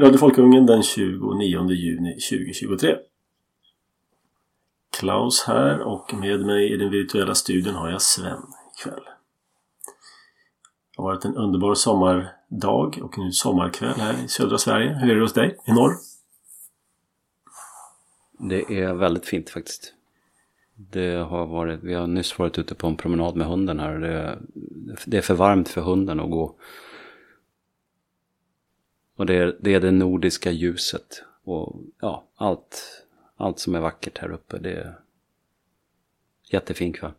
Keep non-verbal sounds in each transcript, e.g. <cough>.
Radio Folkungen den 29 juni 2023. Klaus här och med mig i den virtuella studion har jag Sven ikväll. Det har varit en underbar sommardag och nu sommarkväll här i södra Sverige. Hur är det hos dig i norr? Det är väldigt fint faktiskt. Det har varit, vi har nyss varit ute på en promenad med hunden här. Det, det är för varmt för hunden att gå. Och det är, det är det nordiska ljuset. Och ja, allt, allt som är vackert här uppe. Det är jättefin kväll.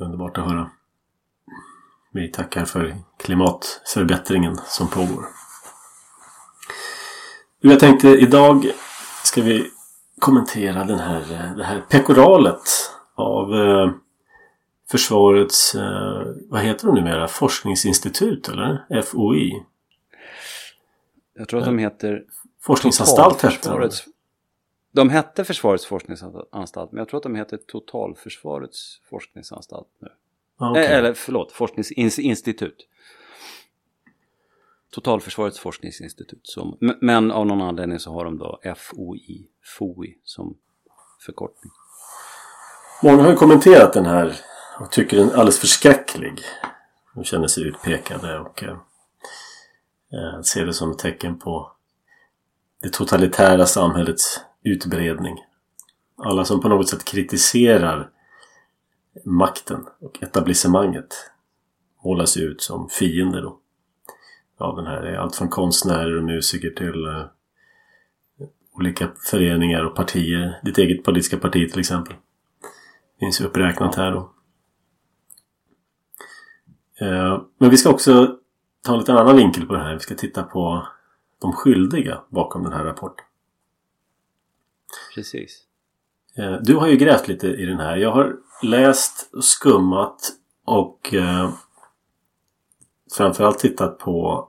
Underbart att höra. Vi tackar för klimatförbättringen som pågår. Jag tänkte idag ska vi kommentera den här, det här pekoralet av eh, Försvarets, eh, vad heter de numera, forskningsinstitut eller? FOI? Jag tror att de heter... Forskningsanstalt hette de. Hette Försvarets forskningsanstalt men jag tror att de heter Totalförsvarets forskningsanstalt nu. Ah, okay. Eller förlåt, forskningsinstitut. Totalförsvarets forskningsinstitut. Som, men av någon anledning så har de då FOI, FOI som förkortning. Många har ju kommenterat den här och tycker den är alldeles förskräcklig. De känner sig utpekade och eh, eh, ser det som ett tecken på det totalitära samhällets utbredning. Alla som på något sätt kritiserar makten och etablissemanget målas ut som fiender då. Ja, den här är allt från konstnärer och musiker till eh, olika föreningar och partier. Ditt eget politiska parti till exempel. Finns uppräknat här då. Eh, men vi ska också ta en liten annan vinkel på det här. Vi ska titta på de skyldiga bakom den här rapporten. Precis. Uh, du har ju grävt lite i den här. Jag har läst och skummat och eh, framförallt tittat på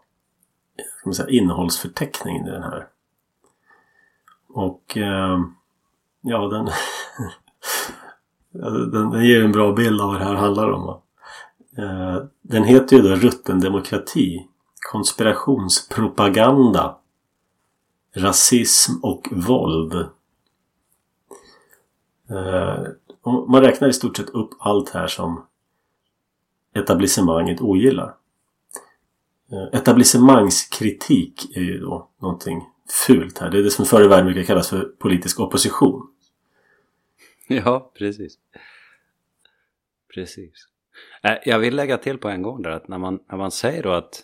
ska man säga, innehållsförteckningen i den här. Och eh, ja, den, <laughs> den, den, ger en bra bild av vad det här handlar om. Eh, Eh, den heter ju då Rutten demokrati. Konspirationspropaganda. Rasism och våld. Eh, och man räknar i stort sett upp allt här som etablissemanget ogillar. Eh, etablissemangskritik är ju då någonting fult här. Det är det som förr i världen brukar kallas för politisk opposition. <laughs> Ja, precis. Precis. Eh, jag vill lägga till på en gång där att när man, när man säger då att,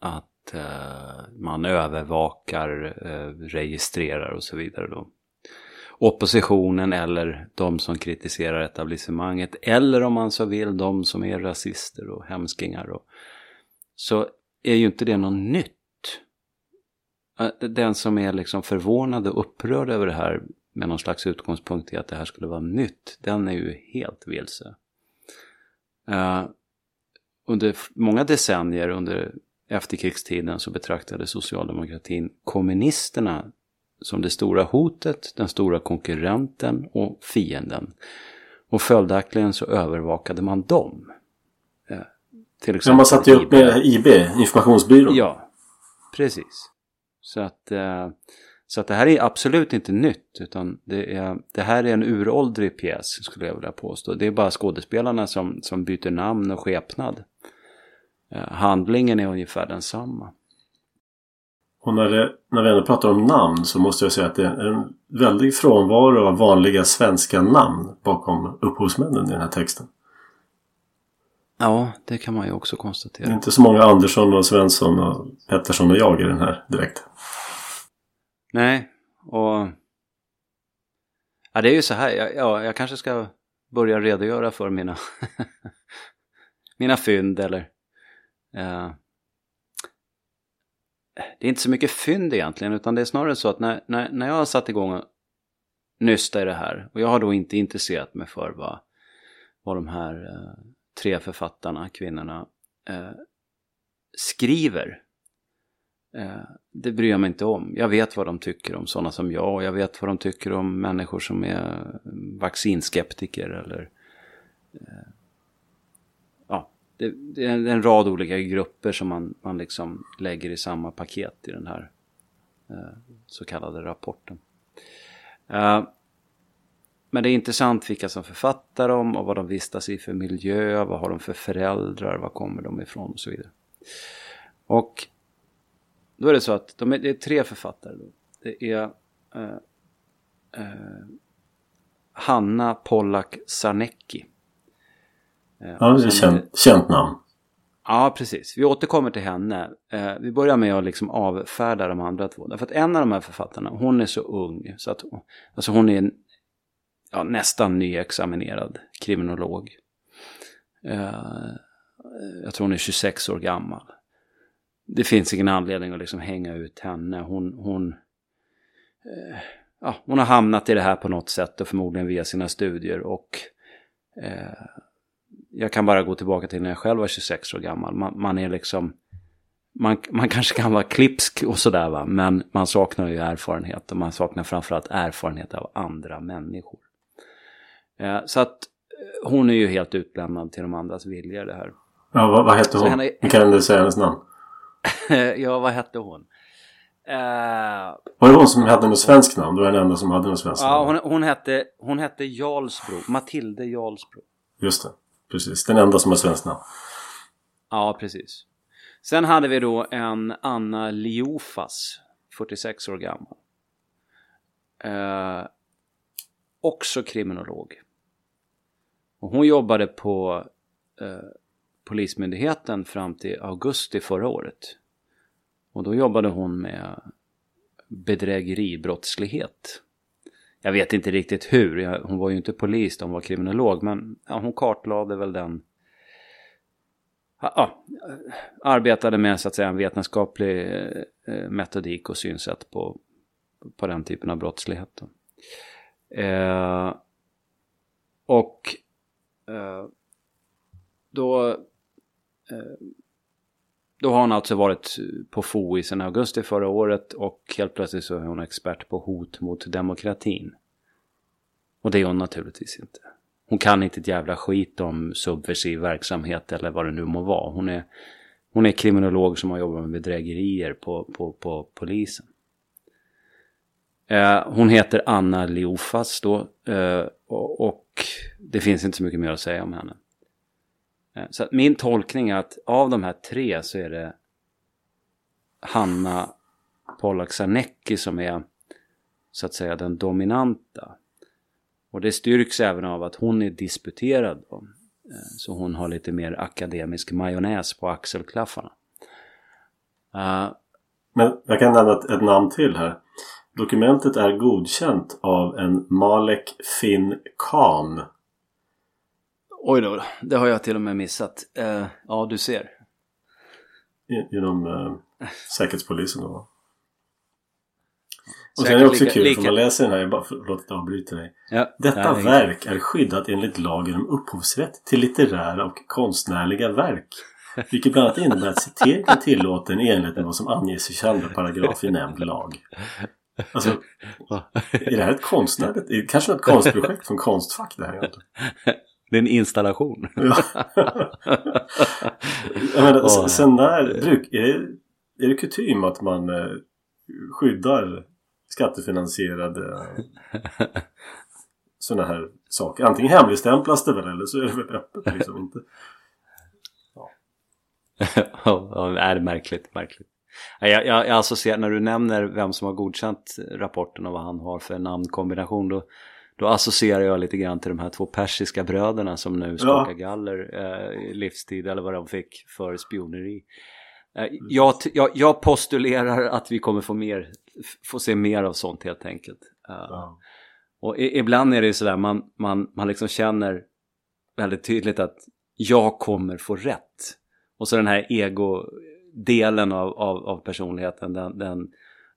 att uh, man övervakar, uh, registrerar och så vidare då oppositionen eller de som kritiserar etablissemanget eller om man så vill de som är rasister och hemskingar. Och, så är ju inte det något nytt. Den som är liksom förvånad och upprörd över det här med någon slags utgångspunkt i att det här skulle vara nytt, den är ju helt vilse. Uh, under många decennier under efterkrigstiden så betraktade socialdemokratin kommunisterna som det stora hotet, den stora konkurrenten och fienden. Och följaktligen så övervakade man dem. Eh, till exempel, man satte ju upp med IB, informationsbyrån. Ja, precis. Så att, eh, så att det här är absolut inte nytt utan det, är, det här är en uråldrig pjäs skulle jag vilja påstå. Det är bara skådespelarna som, som byter namn och skepnad. Eh, handlingen är ungefär densamma. Och när, det, när vi ändå pratar om namn så måste jag säga att det är en väldig frånvaro av vanliga svenska namn bakom upphovsmännen i den här texten. Ja, det kan man ju också konstatera. Det är inte så många Andersson och Svensson och Pettersson och jag i den här direkt. Nej, och... Ja, det är ju så här. Jag, ja, jag kanske ska börja redogöra för mina, <laughs> mina fynd eller... Uh det är inte så mycket fynd egentligen utan det är snarare så att när, när, när jag har satt igång och nysta i det här och jag har då inte intresserat mig för vad, vad de här eh, tre författarna, kvinnorna, eh, skriver. Eh, det bryr jag mig inte om. Jag vet vad de tycker om sådana som jag och jag vet vad de tycker om människor som är eh, vaccinskeptiker eller eh, ja, det, det, är en rad olika grupper som man, man liksom lägger i samma paket i den här så kallade rapporten. Men det är intressant vilka som författar dem och vad de vistas i för miljö, vad har de för föräldrar, var kommer de ifrån och så vidare. Och då är det så att de är, det är tre författare. Då. Det är eh, eh, Hanna Pollack Sarnecki. Eh, ja, det är känt, känt namn. Ja, precis. Vi återkommer till henne. Eh, vi börjar med att liksom avfärda de andra två. Därför att en av de här författarna, hon är så ung. Så att, alltså hon är en, ja, nästan nyexaminerad kriminolog. Eh, jag tror hon är 26 år gammal. Det finns ingen anledning att liksom hänga ut henne. Hon, hon, eh, ja, hon har hamnat i det här på något sätt och förmodligen via sina studier. Och eh, jag kan bara gå tillbaka till när jag själv var 26 år gammal. Man, man är liksom... Man, man <laughs> kanske kan vara klipsk och sådär va, men man saknar ju erfarenhet och man saknar framförallt erfarenhet av andra människor. Eh, så att eh, hon är ju helt utlämnad till de andras viljor det här. Ja, vad, vad hette hon? Henne... Kan du säga hennes namn? <laughs> ja, vad hette hon? Uh, var det hon som hade något svenskt namn? Du var den enda som hade något svenskt namn. Ja, hon, hon, hette, hon hette Jarlsbro. Matilde Jarlsbro. Just det. Precis. Den enda som har svenskt namn. Ja, precis. Sen hade vi då en Anna Liofas. 46 år gammal. Uh, också kriminolog. Och hon jobbade på uh, Polismyndigheten fram till augusti förra året. Och då jobbade hon med bedrägeribrottslighet. Jag vet inte riktigt hur, hon var ju inte polis, hon var kriminolog, men ja, hon kartlade väl den ja, arbetade med så att säga en vetenskaplig eh, metodik och synsätt på, på den typen av brottslighet. Eh, och eh, då Eh, då har hon alltså varit på FOI sedan augusti förra året och helt plötsligt så är hon expert på hot mot demokratin. Och det är hon naturligtvis inte. Hon kan inte ett jävla skit om subversiv verksamhet eller vad det nu må vara. Hon är, hon är kriminolog som har jobbat med bedrägerier på, på, på polisen. Eh, hon heter Anna Liofas då eh, och, och det finns inte så mycket mer att säga om henne. Eh, så min tolkning är att av de här tre så är det Hanna Pollack Sarnecki som är så att säga den dominanta. Och det styrks även av att hon är disputerad då. Eh, så hon har lite mer akademisk majonnäs på axelklaffarna. Uh, Men jag kan nämna ett, ett, namn till här. Dokumentet är godkänt av en Malek Finn Khan Oj då, det har jag till och med missat. Uh, ja, du ser. Genom uh, Säkerhetspolisen då? Och sen är det också lika, kul lika... för man läser den här, jag bara, förlåt att jag avbryter dig. Ja, Detta nej, verk är skyddat enligt lagen om upphovsrätt till litterära och konstnärliga verk. Vilket bland annat innebär att citering är tillåten i enlighet med vad som anges i 22 paragraf i nämnd lag. Alltså, är det här ett konstnärligt, kanske ett konstprojekt från Konstfack det här? <laughs> Det är en installation. Ja. <laughs> menar, oh. Sen när bruk, är, det, är det kutym att man eh, skyddar skattefinansierade <laughs> sådana här saker? Antingen hemligstämplas det väl eller så är det väl öppet liksom inte. Ja, ja det är märkligt, märkligt. Jag, jag, jag associerar, när du nämner vem som har godkänt rapporten och vad han har för namnkombination då då associerar jag lite grann till de här två persiska bröderna som nu skakar galler eh, livstid eller vad de fick för spioneri. Eh, jag, jag, jag, postulerar att vi kommer få, mer, få se mer av sånt helt enkelt. Eh, ja. Och i, ibland är det ju sådär, man, man, man liksom känner väldigt tydligt att jag kommer få rätt. Och så den här ego-delen av, av, av personligheten, den, den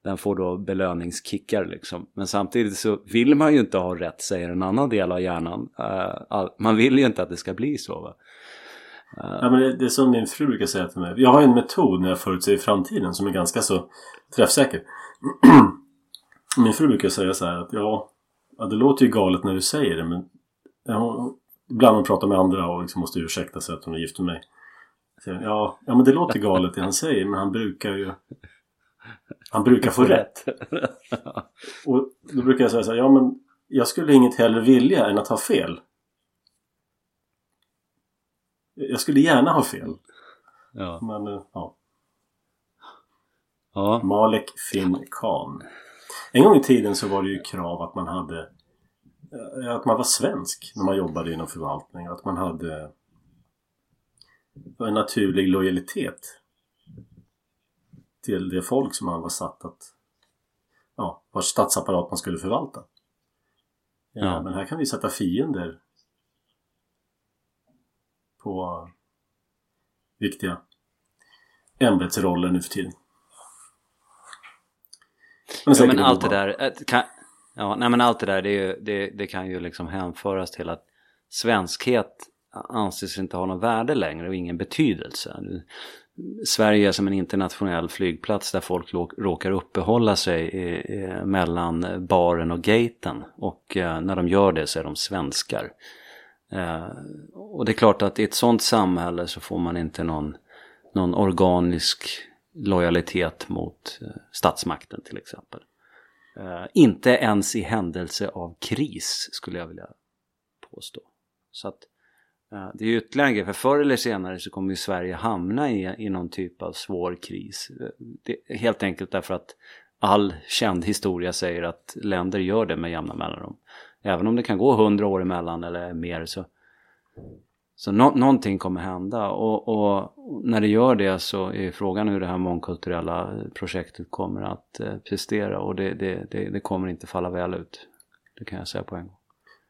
den får då belöningskickar liksom. Men samtidigt så vill man ju inte ha rätt, säger en annan del av hjärnan. Eh, man vill ju inte att det ska bli så. Va? Eh. Ja, men det, är som min fru brukar säga till mig. Jag har en metod när jag förutsäger framtiden som är ganska så träffsäker. <clears throat> min fru brukar säga så här att ja, ja, det låter ju galet när du säger det men ja, ibland hon pratar med andra och liksom måste ursäkta sig att hon är gift med mig. Ja, ja, men det låter galet det han säger men han brukar ju han brukar få rätt. <laughs> Och då brukar jag säga så här, ja men jag skulle inget hellre vilja än att ha fel. Jag skulle gärna ha fel. Ja. Men eh, ja. ja. Malek Finn Khan. En gång i tiden så var det ju krav att man hade eh, att man var svensk när man jobbade inom förvaltning. Att man hade en naturlig lojalitet till det folk som man var satt att ja, vars statsapparat man skulle förvalta. Ja, Ja. Men här kan vi sätta fiender på viktiga ämbetsroller nu för tiden. Ja, säkert men allt det där, eh, kan, ja, nej men allt det där det, ju, det, det kan ju liksom hänföras till att svenskhet anses inte ha någon värde längre och ingen betydelse. Sverige är som en internationell flygplats där folk råkar uppehålla sig eh, eh, mellan baren och gaten och eh, när de gör det så är de svenskar. Och det är klart att i ett sånt samhälle så får man inte någon, någon organisk lojalitet mot statsmakten till exempel. Inte ens i händelse av kris skulle jag vilja påstå. Så att det är ytterligare en grej, för förr eller senare så kommer ju Sverige hamna i, i någon typ av svår kris. Det, helt enkelt därför att all känd historia säger att länder gör det med jämna mellanrum. Även om det kan gå hundra år emellan eller mer så, så no, någonting kommer hända och, och när det gör det så är frågan hur det här mångkulturella projektet kommer att eh, prestera och det, det, det, det kommer inte falla väl ut. Det kan jag säga på en gång.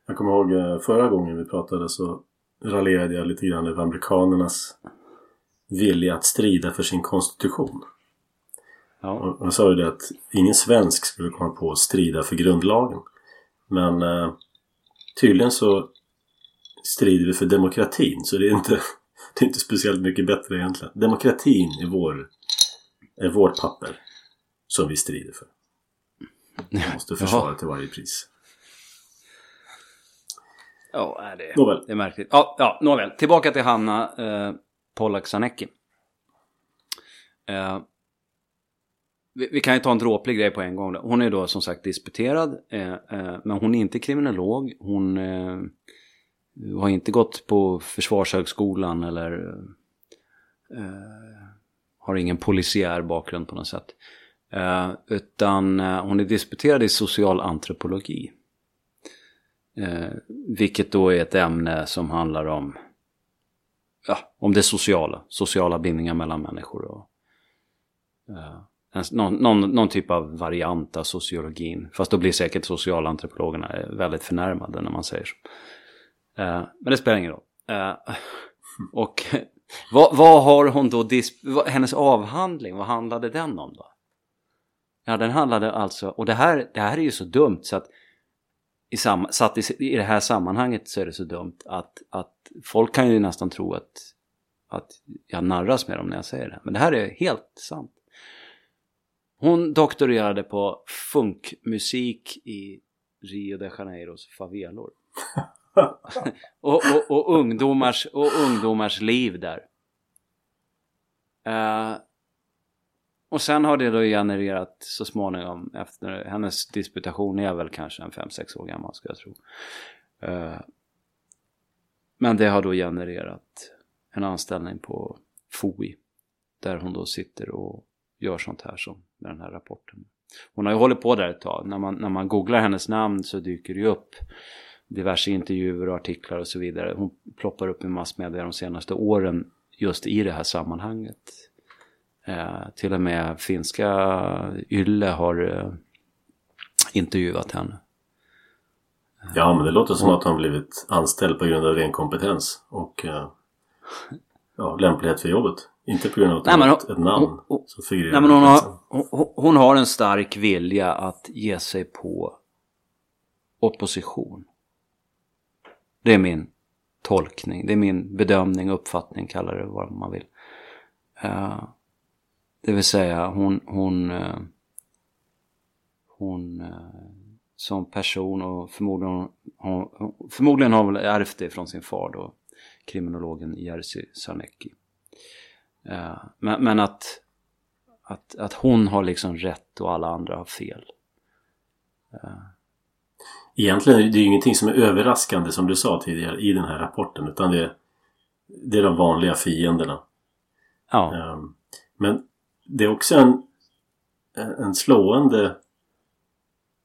Jag kommer ihåg eh, förra gången vi pratade så raljerade jag lite grann över amerikanernas vilja att strida för sin konstitution. Ja, Och jag sa ju det att ingen svensk skulle komma på att strida för grundlagen. Men eh, tydligen så strider vi för demokratin så det är inte, <laughs> det är inte speciellt mycket bättre egentligen. Demokratin är, vår, är vårt papper som vi strider för. Vi måste försvara till varje pris. Ja det, Nåväl. det är märkligt. Ja, ja, nåväl. Tillbaka till Hanna eh, Pollack Sanecki. Eh, vi, vi kan ju ta en dråplig grej på en gång. då. Hon är då som sagt disputerad. Eh, eh, men hon är inte kriminolog. Hon eh, har inte gått på Försvarshögskolan eller eh, har ingen polisiär bakgrund på något sätt. Eh, utan hon är disputerad i socialantropologi. Eh, vilket då är ett ämne som handlar om, ja, om det sociala. Sociala bindningar mellan människor. Och, eh, en, någon, någon, någon typ av variant av sociologin. Fast då blir säkert socialantropologerna eh, väldigt förnärmade när man säger så. Eh, men det spelar ingen roll. Eh, och <laughs> vad, vad har hon då, vad, hennes avhandling, vad handlade den om då? Ja, den handlade alltså, och det här, det här är ju så dumt så att i, sam, satt i, i det här sammanhanget så är det så dumt att, att folk kan ju nästan tro att, att jag narras med dem när jag säger det. Men det här är helt sant. Hon doktorerade på funkmusik i Rio de Janeiros favelor. <laughs> och, och, och, ungdomars, och ungdomars liv där. Uh, och sen har det då genererat så småningom efter hennes disputation är väl kanske en 5-6 år gammal ska jag tro. Eh, men det har då genererat en anställning på FOI. Där hon då sitter och gör sånt här som med den här rapporten. Hon har ju hållit på där ett tag. När man, när man googlar hennes namn så dyker det ju upp diverse intervjuer och artiklar och så vidare. Hon ploppar upp i massmedia de senaste åren just i det här sammanhanget. Eh, till och med finska Yle har eh, intervjuat henne. Ja, men det låter som att han blivit anställd på grund av ren kompetens och eh, ja, lämplighet för jobbet. Inte på grund av att Nej, men har hon- ett, namn hon- hon- som figurerar Nej, men hon, har, hon, hon har en stark vilja att ge sig på opposition. Det är min tolkning, det är min bedömning, uppfattning, kalla det vad man vill. Eh, det vill säga hon, hon, eh, hon eh, som person och förmodligen, hon, förmodligen har hon väl ärvt det från sin far då, kriminologen Jerzy Sarnecki. Uh, men, men att, att, att hon har liksom rätt och alla andra har fel. Egentligen är det ju ingenting som är överraskande som du sa tidigare i den här rapporten utan det, det är de vanliga fienderna. Ja. Men det är också en, en slående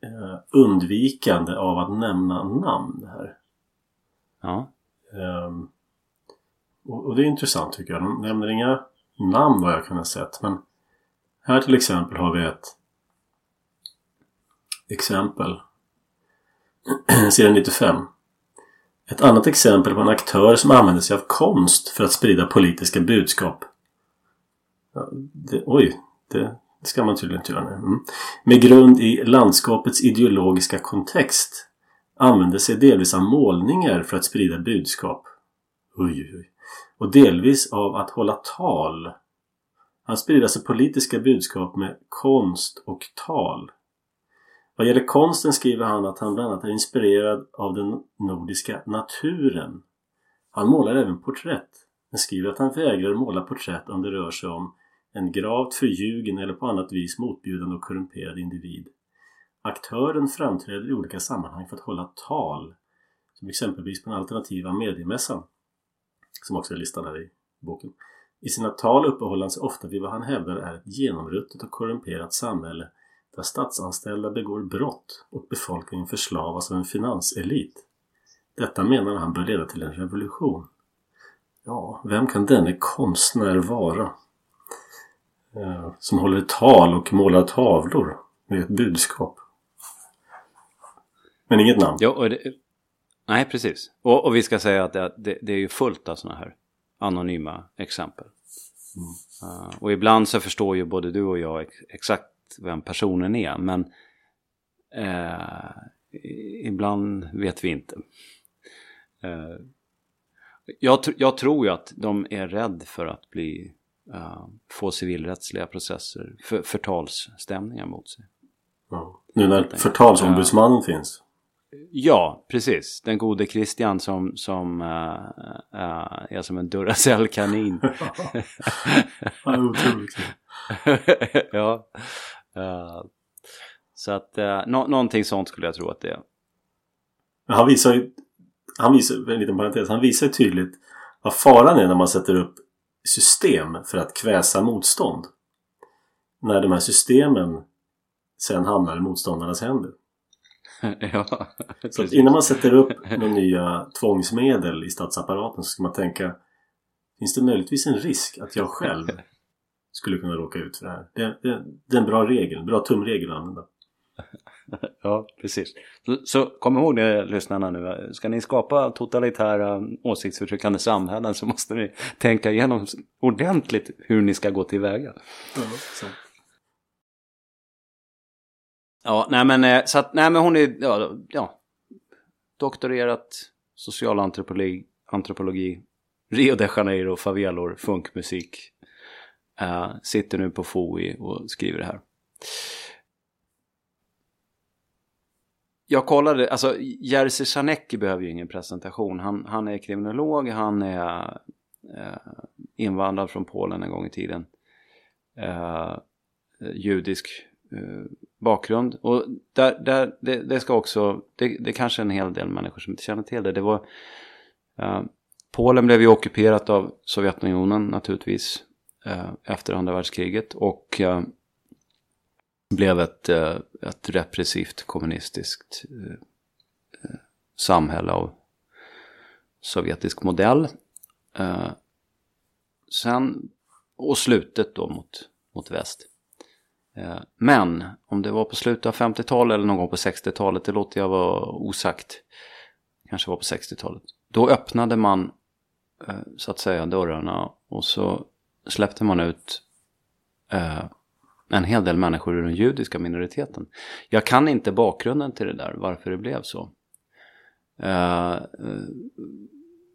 uh, undvikande av att nämna namn här. Ja. Um, och, och, det är intressant tycker jag. De nämner inga namn vad jag kan ha sett. Men här till exempel har vi ett exempel. <clears throat> Sidan 95. Ett annat exempel på en aktör som använder sig av konst för att sprida politiska budskap. Ja, det, oj, det, ska man tydligen inte göra nu. Mm. Med grund i landskapets ideologiska kontext använder sig delvis av målningar för att sprida budskap. Oj, oj, Och delvis av att hålla tal. Han sprider alltså politiska budskap med konst och tal. Vad gäller konsten skriver han att han bland annat är inspirerad av den nordiska naturen. Han målar även porträtt, men skriver att han vägrar måla porträtt om det rör sig om en gravt förljugen eller på annat vis motbjudande och korrumperad individ. Aktören framträder i olika sammanhang för att hålla tal, som exempelvis på den alternativa mediemässan, som också är listad här i boken. I sina tal uppehåller han sig ofta vid vad han hävdar är ett genomruttet och korrumperat samhälle där statsanställda begår brott och befolkningen förslavas av en finanselit. Detta menar han bör leda till en revolution. Ja, vem kan denne konstnär vara? Eh, som håller tal och målar tavlor med ett budskap. Men inget namn. Ja, det, nej, precis. Och, och, vi ska säga att det, det, det är ju fullt av sådana här anonyma exempel. Mm. Uh, och ibland så förstår ju både du och jag ex exakt vem personen är. Men uh, ibland vet vi inte. Uh, jag, jag, tror ju att de är rädda för att bli, få civilrättsliga processer, för, förtalsstämningar mot sig. Ja. Nu när förtalsombudsmannen finns. Ja, precis. Den gode Christian som, som uh, uh, är som en Duracell-kanin. <laughs> <laughs> ja. Uh, <laughs> så att uh, no någonting sånt skulle jag tro att det är. Han visar ju, han visar, en liten parentes, han visar tydligt vad faran är när man sätter upp system för att kväsa motstånd. När de här systemen sen hamnar i motståndarnas händer. <laughs> ja, så innan man sätter upp några nya tvångsmedel i statsapparaten så ska man tänka Finns det möjligtvis en risk att jag själv skulle kunna råka ut för det här? Det, det, det är en bra regel, en bra tumregel att använda. <laughs> ja, precis. Så, så kom ihåg det lyssnarna nu. Ska ni skapa totalitära åsiktsförtryckande samhällen så måste ni tänka igenom ordentligt hur ni ska gå tillväga. Ja, Ja, nej men, eh, så att, nej, men hon är ja, ja, doktorerat socialantropologi, antropologi, Rio de Janeiro, favelor, funkmusik. Uh, sitter nu på FOI och skriver det här. Jag kollade, alltså Jerzy Sarnecki behöver ju ingen presentation. Han, han är kriminolog, han är eh, invandrad från Polen en gång i tiden. Eh, judisk eh, bakgrund. Och där, där, det, det ska också, det, det är kanske en hel del människor som inte känner till det. Det var, eh, Polen blev ju ockuperat av Sovjetunionen naturligtvis eh, efter andra världskriget och blev ett, eh, ett repressivt kommunistiskt eh, eh, samhälle av sovjetisk modell. sen, och slutet då mot, mot väst. Men om det var på slutet av 50-talet eller någon gång på 60-talet, det låter jag vara osagt. Kanske var på 60-talet. Då öppnade man så att säga dörrarna och så släppte man ut eh, en hel del människor ur den judiska minoriteten. Jag kan inte bakgrunden till det där, varför det blev så.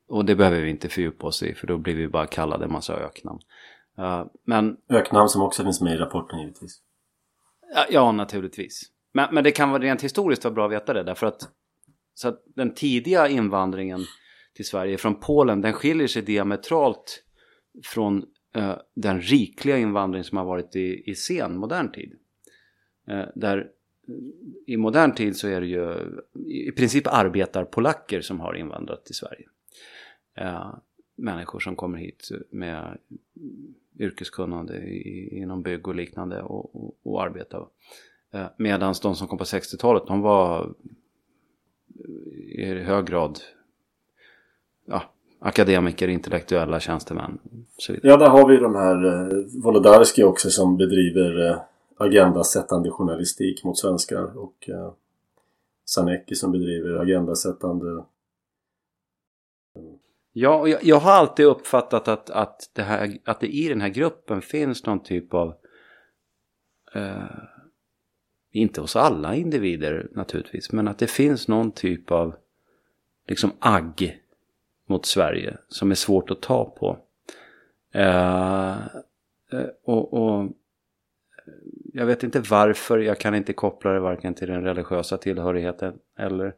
och det behöver vi inte fördjupa oss i för då blir vi bara kallade en massa öknamn. men... Öknamn som också finns med i rapporten givetvis. Ja, naturligtvis. Men, men det kan vara rent historiskt vara bra att veta det därför att, så att den tidiga invandringen till Sverige från Polen den skiljer sig diametralt från eh, den rikliga invandring som har varit i, i sen modern tid. Eh, där eh, i modern tid så är det ju i princip arbetarpolacker som har invandrat till Sverige. Eh, människor som kommer hit med yrkeskunnande i, inom bygg och liknande och, och, och arbetar. Eh, Medan de som kom på 60-talet de var eh, i hög grad akademiker, intellektuella tjänstemän. Så vidare. Ja, där har vi de här eh, Wolodarski också som bedriver eh, agendasättande journalistik mot svenskar och eh, Sanecki som bedriver agendasättande Ja, och jag, jag har alltid uppfattat att, att, det här, att det i den här gruppen finns någon typ av eh, inte hos alla individer naturligtvis, men att det finns någon typ av liksom agg mot Sverige som är svårt att ta på. Eh, eh, och, och, jag vet inte varför, jag kan inte koppla det varken till den religiösa tillhörigheten eller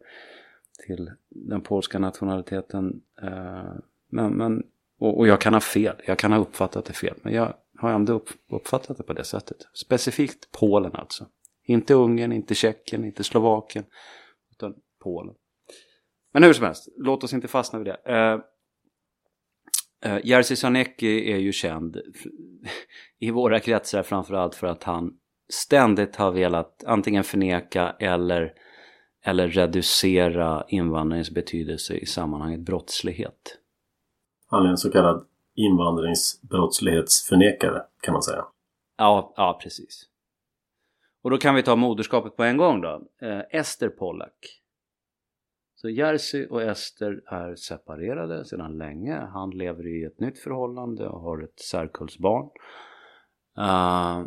till den polska nationaliteten. Eh, men, men, och, och, jag kan ha fel, jag kan ha uppfattat det fel, men jag har ändå upp, uppfattat det på det sättet. Specifikt Polen alltså. Inte Ungern, inte Tjeckien, inte Slovakien, utan Polen. Men hur som helst, låt oss inte fastna vid det. Uh, uh, Jerzy Sarnecki är ju känd <laughs> i våra kretsar framförallt för att han ständigt har velat antingen förneka eller, eller reducera invandringens betydelse i sammanhanget brottslighet. Han är en så kallad invandringsbrottslighetsförnekare kan man säga. Ja, ja precis. Och då kan vi ta moderskapet på en gång då. Eh, Ester Pollack. Så Jerzy och Ester är separerade sedan länge. Han lever i ett nytt förhållande och har ett särkullsbarn. Uh,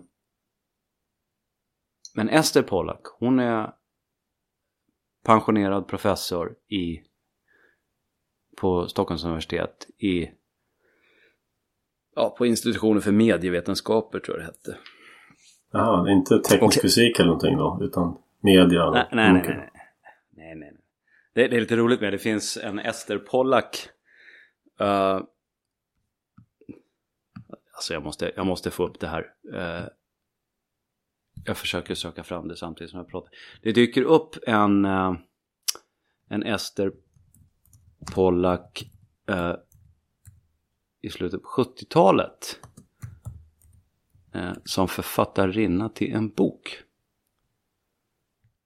men Ester Pollack, hon är pensionerad professor i, på Stockholms universitet i ja, på institutionen för medievetenskaper tror jag det hette. Jaha, inte teknisk fysik eller någonting då? Utan media? Nej, nej. nej, nej. Det, det, är lite roligt med det finns en Ester Pollack. Uh, alltså jag måste, jag måste få upp det här. Uh, jag försöker söka fram det samtidigt som jag pratar. Det dyker upp en, uh, en Ester Pollack i slutet på 70-talet som författarinna till en bok.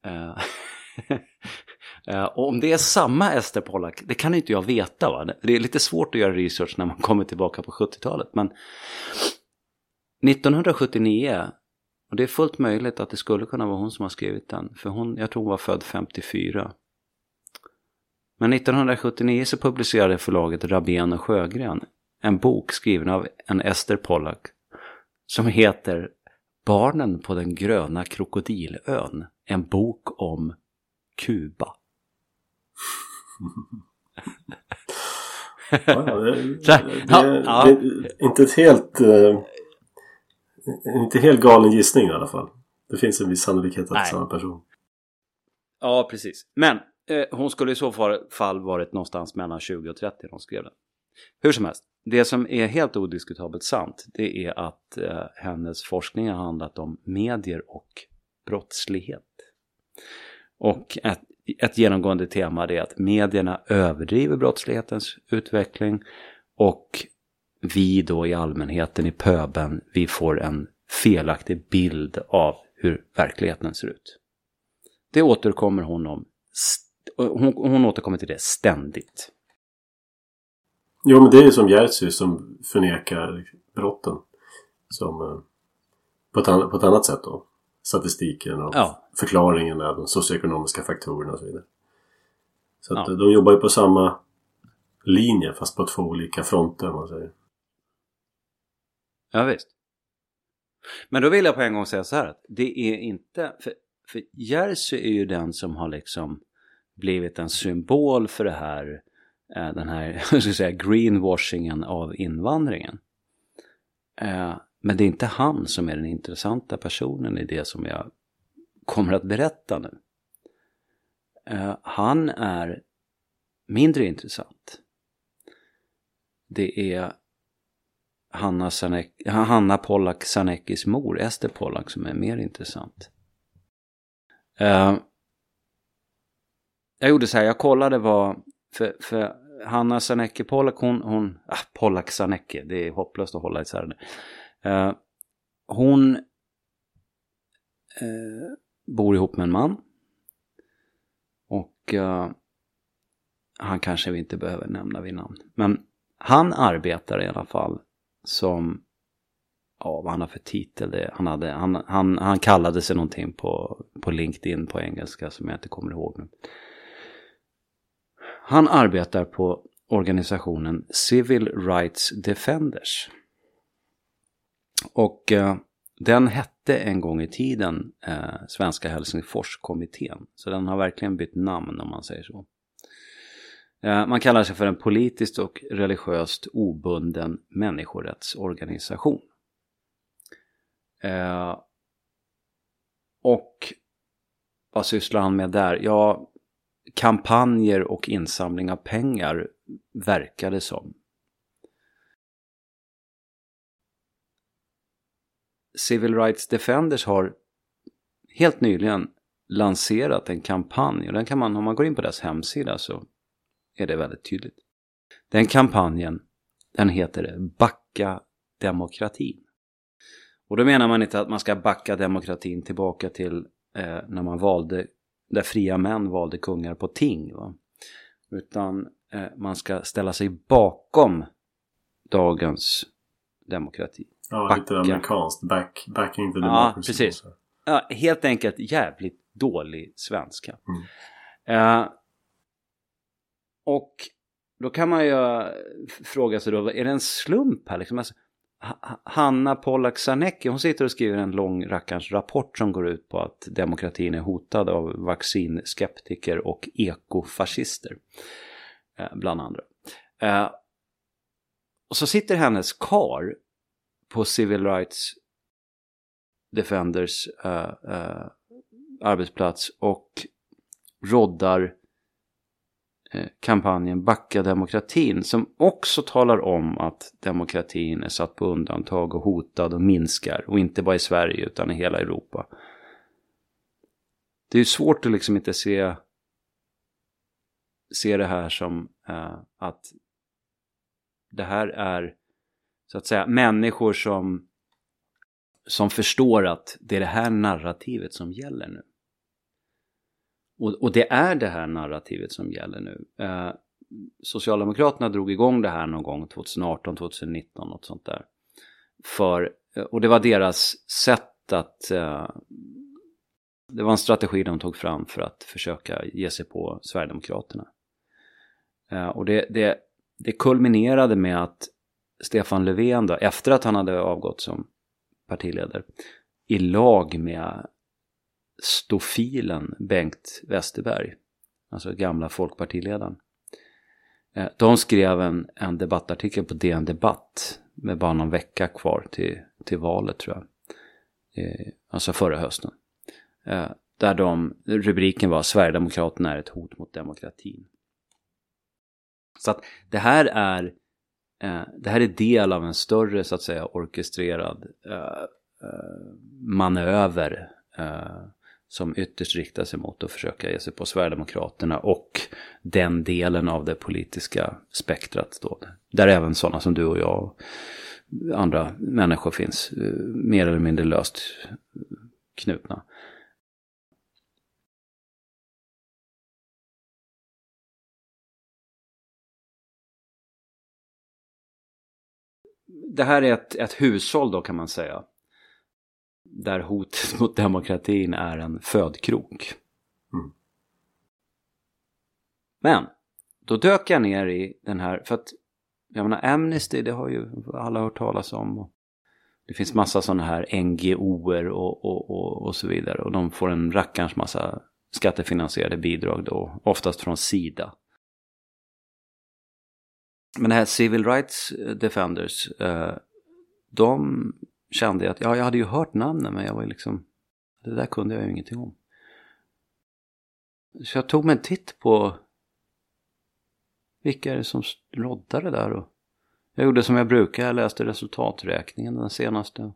<laughs> Eh, och om det är samma Ester Pollack, det kan inte jag veta. Va? Det är lite svårt att göra research när man <laughs> kommer tillbaka på 70-talet. Men 1979, och det är fullt möjligt att det skulle kunna vara hon som har skrivit den. För hon, jag tror hon var född 54. Men 1979 så publicerade förlaget Rabén och Sjögren en bok skriven av en Ester Pollack som heter Barnen på den gröna krokodilön. En bok om Kuba ja, det, det, det, inte ett helt uh, inte helt galen gissning i alla fall. Det finns en viss sannolikhet att det är samma person. Ja, precis. Men eh, hon skulle i så fall varit någonstans mellan 20 och 30 när hon skrev den. Hur som helst, det som är helt odiskutabelt sant det är att eh, hennes forskning har handlat om medier och brottslighet. Och ett, ett genomgående tema är att medierna överdriver brottslighetens utveckling och vi då i allmänheten i pöben, vi får en felaktig bild av hur verkligheten ser ut. Det återkommer hon om. Hon, hon återkommer till det ständigt. Jo men det är ju som Jerzy som förnekar brotten. Som, eh, på, ett annat, på ett annat sätt då. Statistiken och ja. förklaringen av de socioekonomiska faktorerna och så vidare. Så att ja. de jobbar ju på samma linje fast på två olika fronter om man säger. Ja visst. Men då vill jag på en gång säga så här att det är inte... För, för Jerzy är ju den som har liksom blivit en symbol för det här Eh, den här <laughs> jag ska säga, greenwashingen av invandringen. Men det är inte han som är den intressanta personen i det som jag kommer att berätta nu. Eh, han är mindre intressant. Det är Hanna, Sanek, Hanna Pollack Sanekis mor, Ester Pollack, som är mer intressant. Eh, jag gjorde så här, jag kollade vad, för, för Hanna Sanecki Pollack, hon, hon ah, Pollack Sanecki, det är hopplöst att hålla isär det. Eh, hon eh, bor ihop med en man. Och eh, han kanske vi inte behöver nämna vid namn. Men han arbetar i alla fall som, ja vad han har för titel, det, han, hade, han, han, han kallade sig någonting på, på LinkedIn på engelska som jag inte kommer ihåg nu. Han arbetar på organisationen Civil Rights Defenders. Och eh, den hette en gång i tiden eh, Svenska Helsingforskommittén. Så den har verkligen bytt namn om man säger så. Eh, man kallar sig för en politiskt och religiöst obunden människorättsorganisation. Eh, och vad sysslar han med där? Ja, kampanjer och insamling av pengar verkar det som. Civil Rights Defenders har helt nyligen lanserat en kampanj och den kan man, om man går in på deras hemsida så är det väldigt tydligt. Den kampanjen, den heter Backa demokratin. Och då menar man inte att man ska backa demokratin tillbaka till eh, när man valde, där fria män valde kungar på ting. Va? Utan eh, man ska ställa sig bakom dagens demokrati. Ja, backa. lite amerikanskt. Back, backing the democracy. Ja, precis. Ja, helt enkelt jävligt dålig svenska. Mm. Eh, och då kan man ju fråga sig då, är det en slump här liksom? Alltså, Hanna Pollack Sarnecki, hon sitter och skriver en lång rackarns rapport som går ut på att demokratin är hotad av vaccinskeptiker och ekofascister. Eh, bland andra. Eh, och så sitter hennes kar på Civil Rights Defenders uh, uh, arbetsplats och roddar eh, kampanjen Backa demokratin som också talar om att demokratin är satt på undantag och hotad och minskar och inte bara i Sverige utan i hela Europa. Det är ju svårt att liksom inte se, se det här som att det här är så att säga människor som, som förstår att det är det här narrativet som gäller nu. Och, och det är det här narrativet som gäller nu. Eh, Socialdemokraterna drog igång det här någon gång 2018, 2019, något sånt där. För, eh, och det var deras sätt att eh, det var en strategi de tog fram för att försöka ge sig på Sverigedemokraterna. Eh, och det, det, det kulminerade med att Stefan Löfven då, efter att han hade avgått som partiledare, i lag med stofilen Bengt Westerberg, alltså gamla folkpartiledaren. Eh, de skrev en, en debattartikel på DN Debatt med bara någon vecka kvar till, till valet tror jag. Eh, alltså förra hösten. Eh, där de, rubriken var Sverigedemokraterna är ett hot mot demokratin. Så att det här är Eh, det här är del av en större så att säga orkestrerad eh, eh, manöver eh, som ytterst riktar sig mot att försöka ge sig på Sverigedemokraterna och den delen av det politiska spektrat då. Där även sådana som du och jag och andra människor finns eh, mer eller mindre löst knutna. Det här är ett, ett hushåll då kan man säga. Där hotet <laughs> mot demokratin är en födkrok. Mm. Men, då dök jag ner i den här, för att jag menar Amnesty det har ju alla hört talas om. Det finns massa sådana här NGOer och, och, och, och så vidare. Och de får en rackarns massa skattefinansierade bidrag då, oftast från Sida. Men det här Civil Rights eh, Defenders, eh, de kände jag att, ja jag hade ju hört namnen men jag var ju liksom, det där kunde jag ju ingenting om. Så jag tog mig en titt på vilka är det som roddar det där och Jag gjorde som jag brukar, jag läste resultaträkningen den senaste.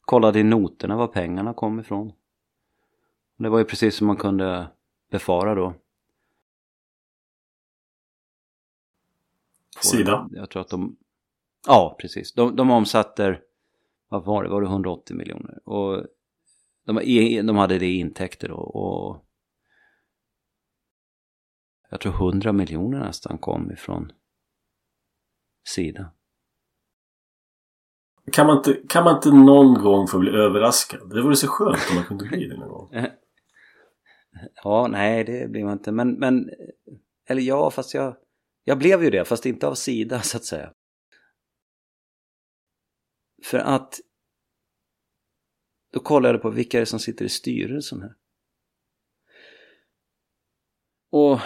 Kollade i noterna var pengarna kom ifrån. Det var ju precis som man kunde befara då. Sida? Jag tror att de... Ja, precis. De, de omsatte, vad var det, var det 180 miljoner? Och de, de hade det i intäkter då och jag tror 100 miljoner nästan kom ifrån Sida. Kan man, inte, kan man inte någon gång få bli överraskad? Det vore så skönt om man kunde bli det någon gång. <laughs> Ja, nej det blir man inte. Men, men eller ja, fast jag, jag blev ju det, fast inte av Sida <laughs> så att säga. För att då kollade jag på vilka det är som sitter i styrelsen här. Och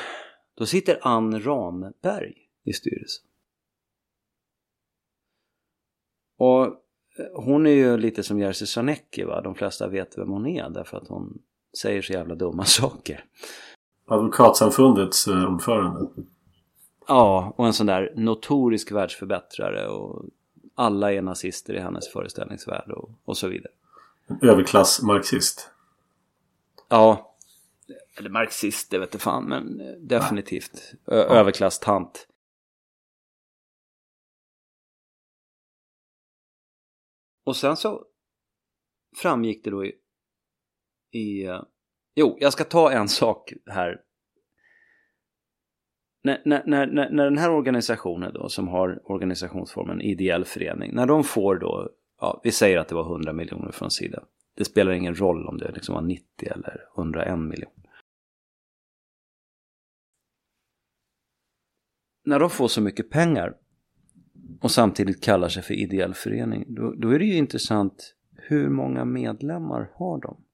då sitter Ann Ramberg i styrelsen. Och eh, hon är ju lite som Jerzy Sarnecki va, de flesta vet vem hon är därför att hon säger så jävla dumma <laughs> saker. Advokatsamfundets eh, ordförande. Ja, och en sån där notorisk världsförbättrare och alla är nazister i hennes föreställningsvärld och, och så vidare. Överklassmarxist. Ja, eller marxist, det vet jag fan, men eh, definitivt ja. överklasstant. Och sen så framgick det då i, i uh, jo, jag ska ta en sak här. När, när, när, när den här organisationen då som har organisationsformen ideell förening, när de får då, ja, vi säger att det var 100 miljoner från Sida. Det spelar ingen roll om det liksom var 90 eller 101 miljoner. När de får så mycket pengar och samtidigt kallar sig för ideell förening, då, då är det ju intressant hur många medlemmar har de?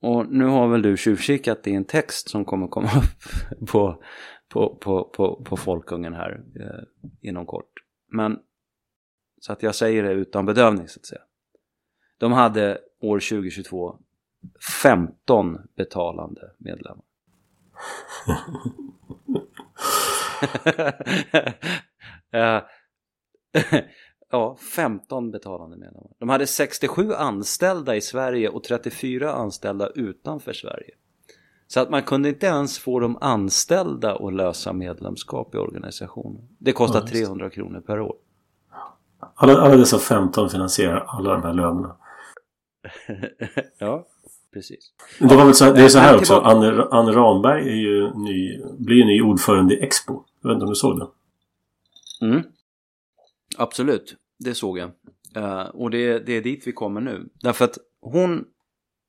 Och nu har väl du tjuvkikat i en text som kommer komma <laughs> upp på, på, på, på, på Folkungen här eh, inom kort. Men så att jag säger det utan bedövning så att säga. De hade år 2022 15 betalande medlemmar. <laughs> <laughs> ja, 15 betalande medlemmar. De hade 67 anställda i Sverige och 34 anställda utanför Sverige. Så att man kunde inte ens få de anställda att lösa medlemskap i organisationen. Det kostar 300 kronor per år. Alla, alla dessa 15 finansierar alla de här lönerna. <laughs> ja, precis. Det, var väl så, det är så här också. Anne, Anne Ramberg är ju ny, blir ny ordförande i Expo. Jag vet inte om du såg det? Mm. Absolut, det såg jag. Uh, och det, det är dit vi kommer nu. Därför att hon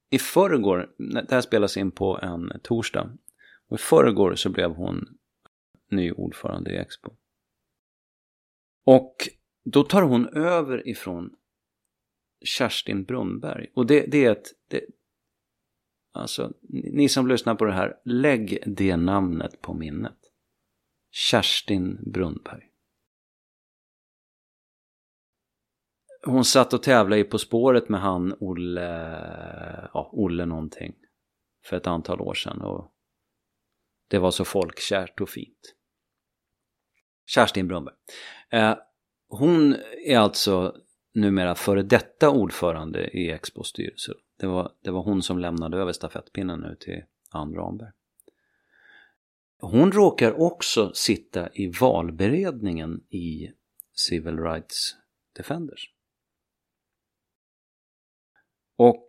i förrgår, det här spelas in på en torsdag. Och i förrgår så blev hon ny ordförande i Expo. Och då tar hon över ifrån Kerstin Brunnberg. Och det, det är ett... Det, alltså, ni som lyssnar på det här, lägg det namnet på minnet. Kerstin Brunnberg. Hon satt och tävlade i På spåret med han Olle, ja, Olle någonting. För ett antal år sedan. Och det var så folkkärt och fint. Kerstin Brunnberg. Eh, hon är alltså numera före detta ordförande i Expos styrelse. Det var, det var hon som lämnade över stafettpinnen nu till Ann Ramberg. Hon råkar också sitta i valberedningen i Civil Rights Defenders. Och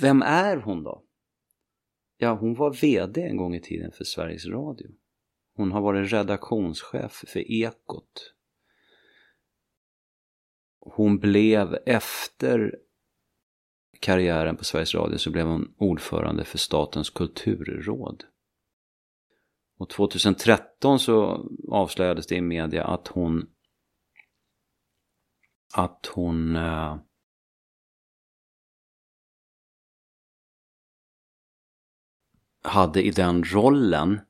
vem är hon då? Ja, hon var VD en gång i tiden för Sveriges Radio. Hon har varit redaktionschef för Ekot. Hon blev efter karriären på Sveriges Radio så blev hon ordförande för Statens kulturråd. Och 2013 så avslöjades det i media att hon att hon eh, hade i den rollen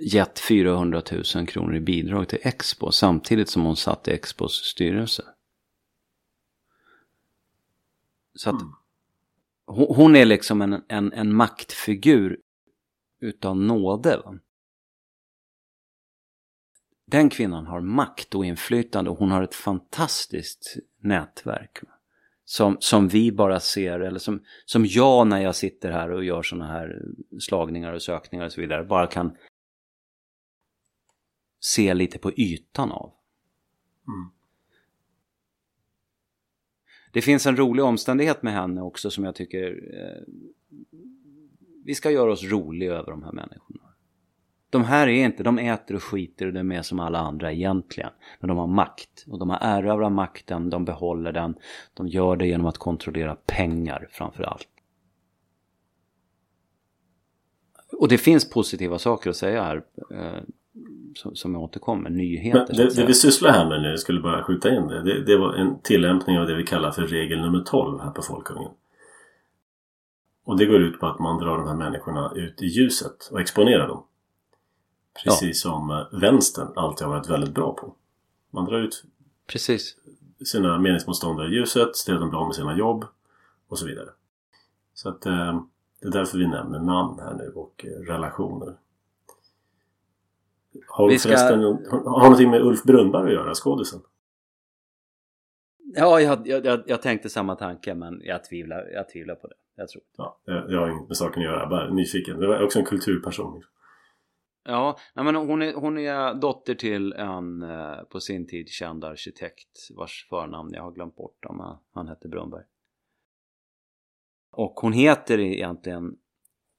gett 400 000 kronor i bidrag till Expo samtidigt som hon satt i Expos styrelse. Så att hon, hon är liksom en, en, en maktfigur utav nåde. Va? Den kvinnan har makt och inflytande och hon har ett fantastiskt nätverk. Som, som vi bara ser, eller som, som jag när jag sitter här och gör sådana här slagningar och sökningar och så vidare, bara kan se lite på ytan av. Mm. Det finns en rolig omständighet med henne också som jag tycker eh, vi ska göra oss roliga över de här människorna. De här är inte, de äter och skiter och de är som alla andra egentligen. Men de har makt och de har erövrat makten, de behåller den. De gör det genom att kontrollera pengar framför allt. Och det finns positiva saker att säga här. Eh, som, jag återkommer, nyheter. Men det, det vi sysslar här med nu, jag skulle bara skjuta in det, det. Det var en tillämpning av det vi kallar för regel nummer 12 här på Folkungen. Och det går ut på att man drar de här människorna ut i ljuset och exponerar dem. Precis ja. som eh, vänstern alltid har varit väldigt bra på. Man drar ut Precis. sina meningsmotståndare i ljuset, ställer dem bra med sina jobb och så vidare. Så att eh, det är därför vi nämner namn här nu och eh, relationer. Har, vi ska... förresten, har någonting med Ulf Brunnberg att göra, skådisen? Ja, jag, jag, jag, tänkte samma tanke men jag tvivlar, jag tvivlar på det. Jag tror ja, jag, jag har inget med saken att göra, bara nyfiken. Det var också en kulturperson. Ja, nej, men hon är, hon är dotter till en eh, på sin tid känd arkitekt vars förnamn jag har glömt bort om han hette Brunnberg. Och hon heter egentligen,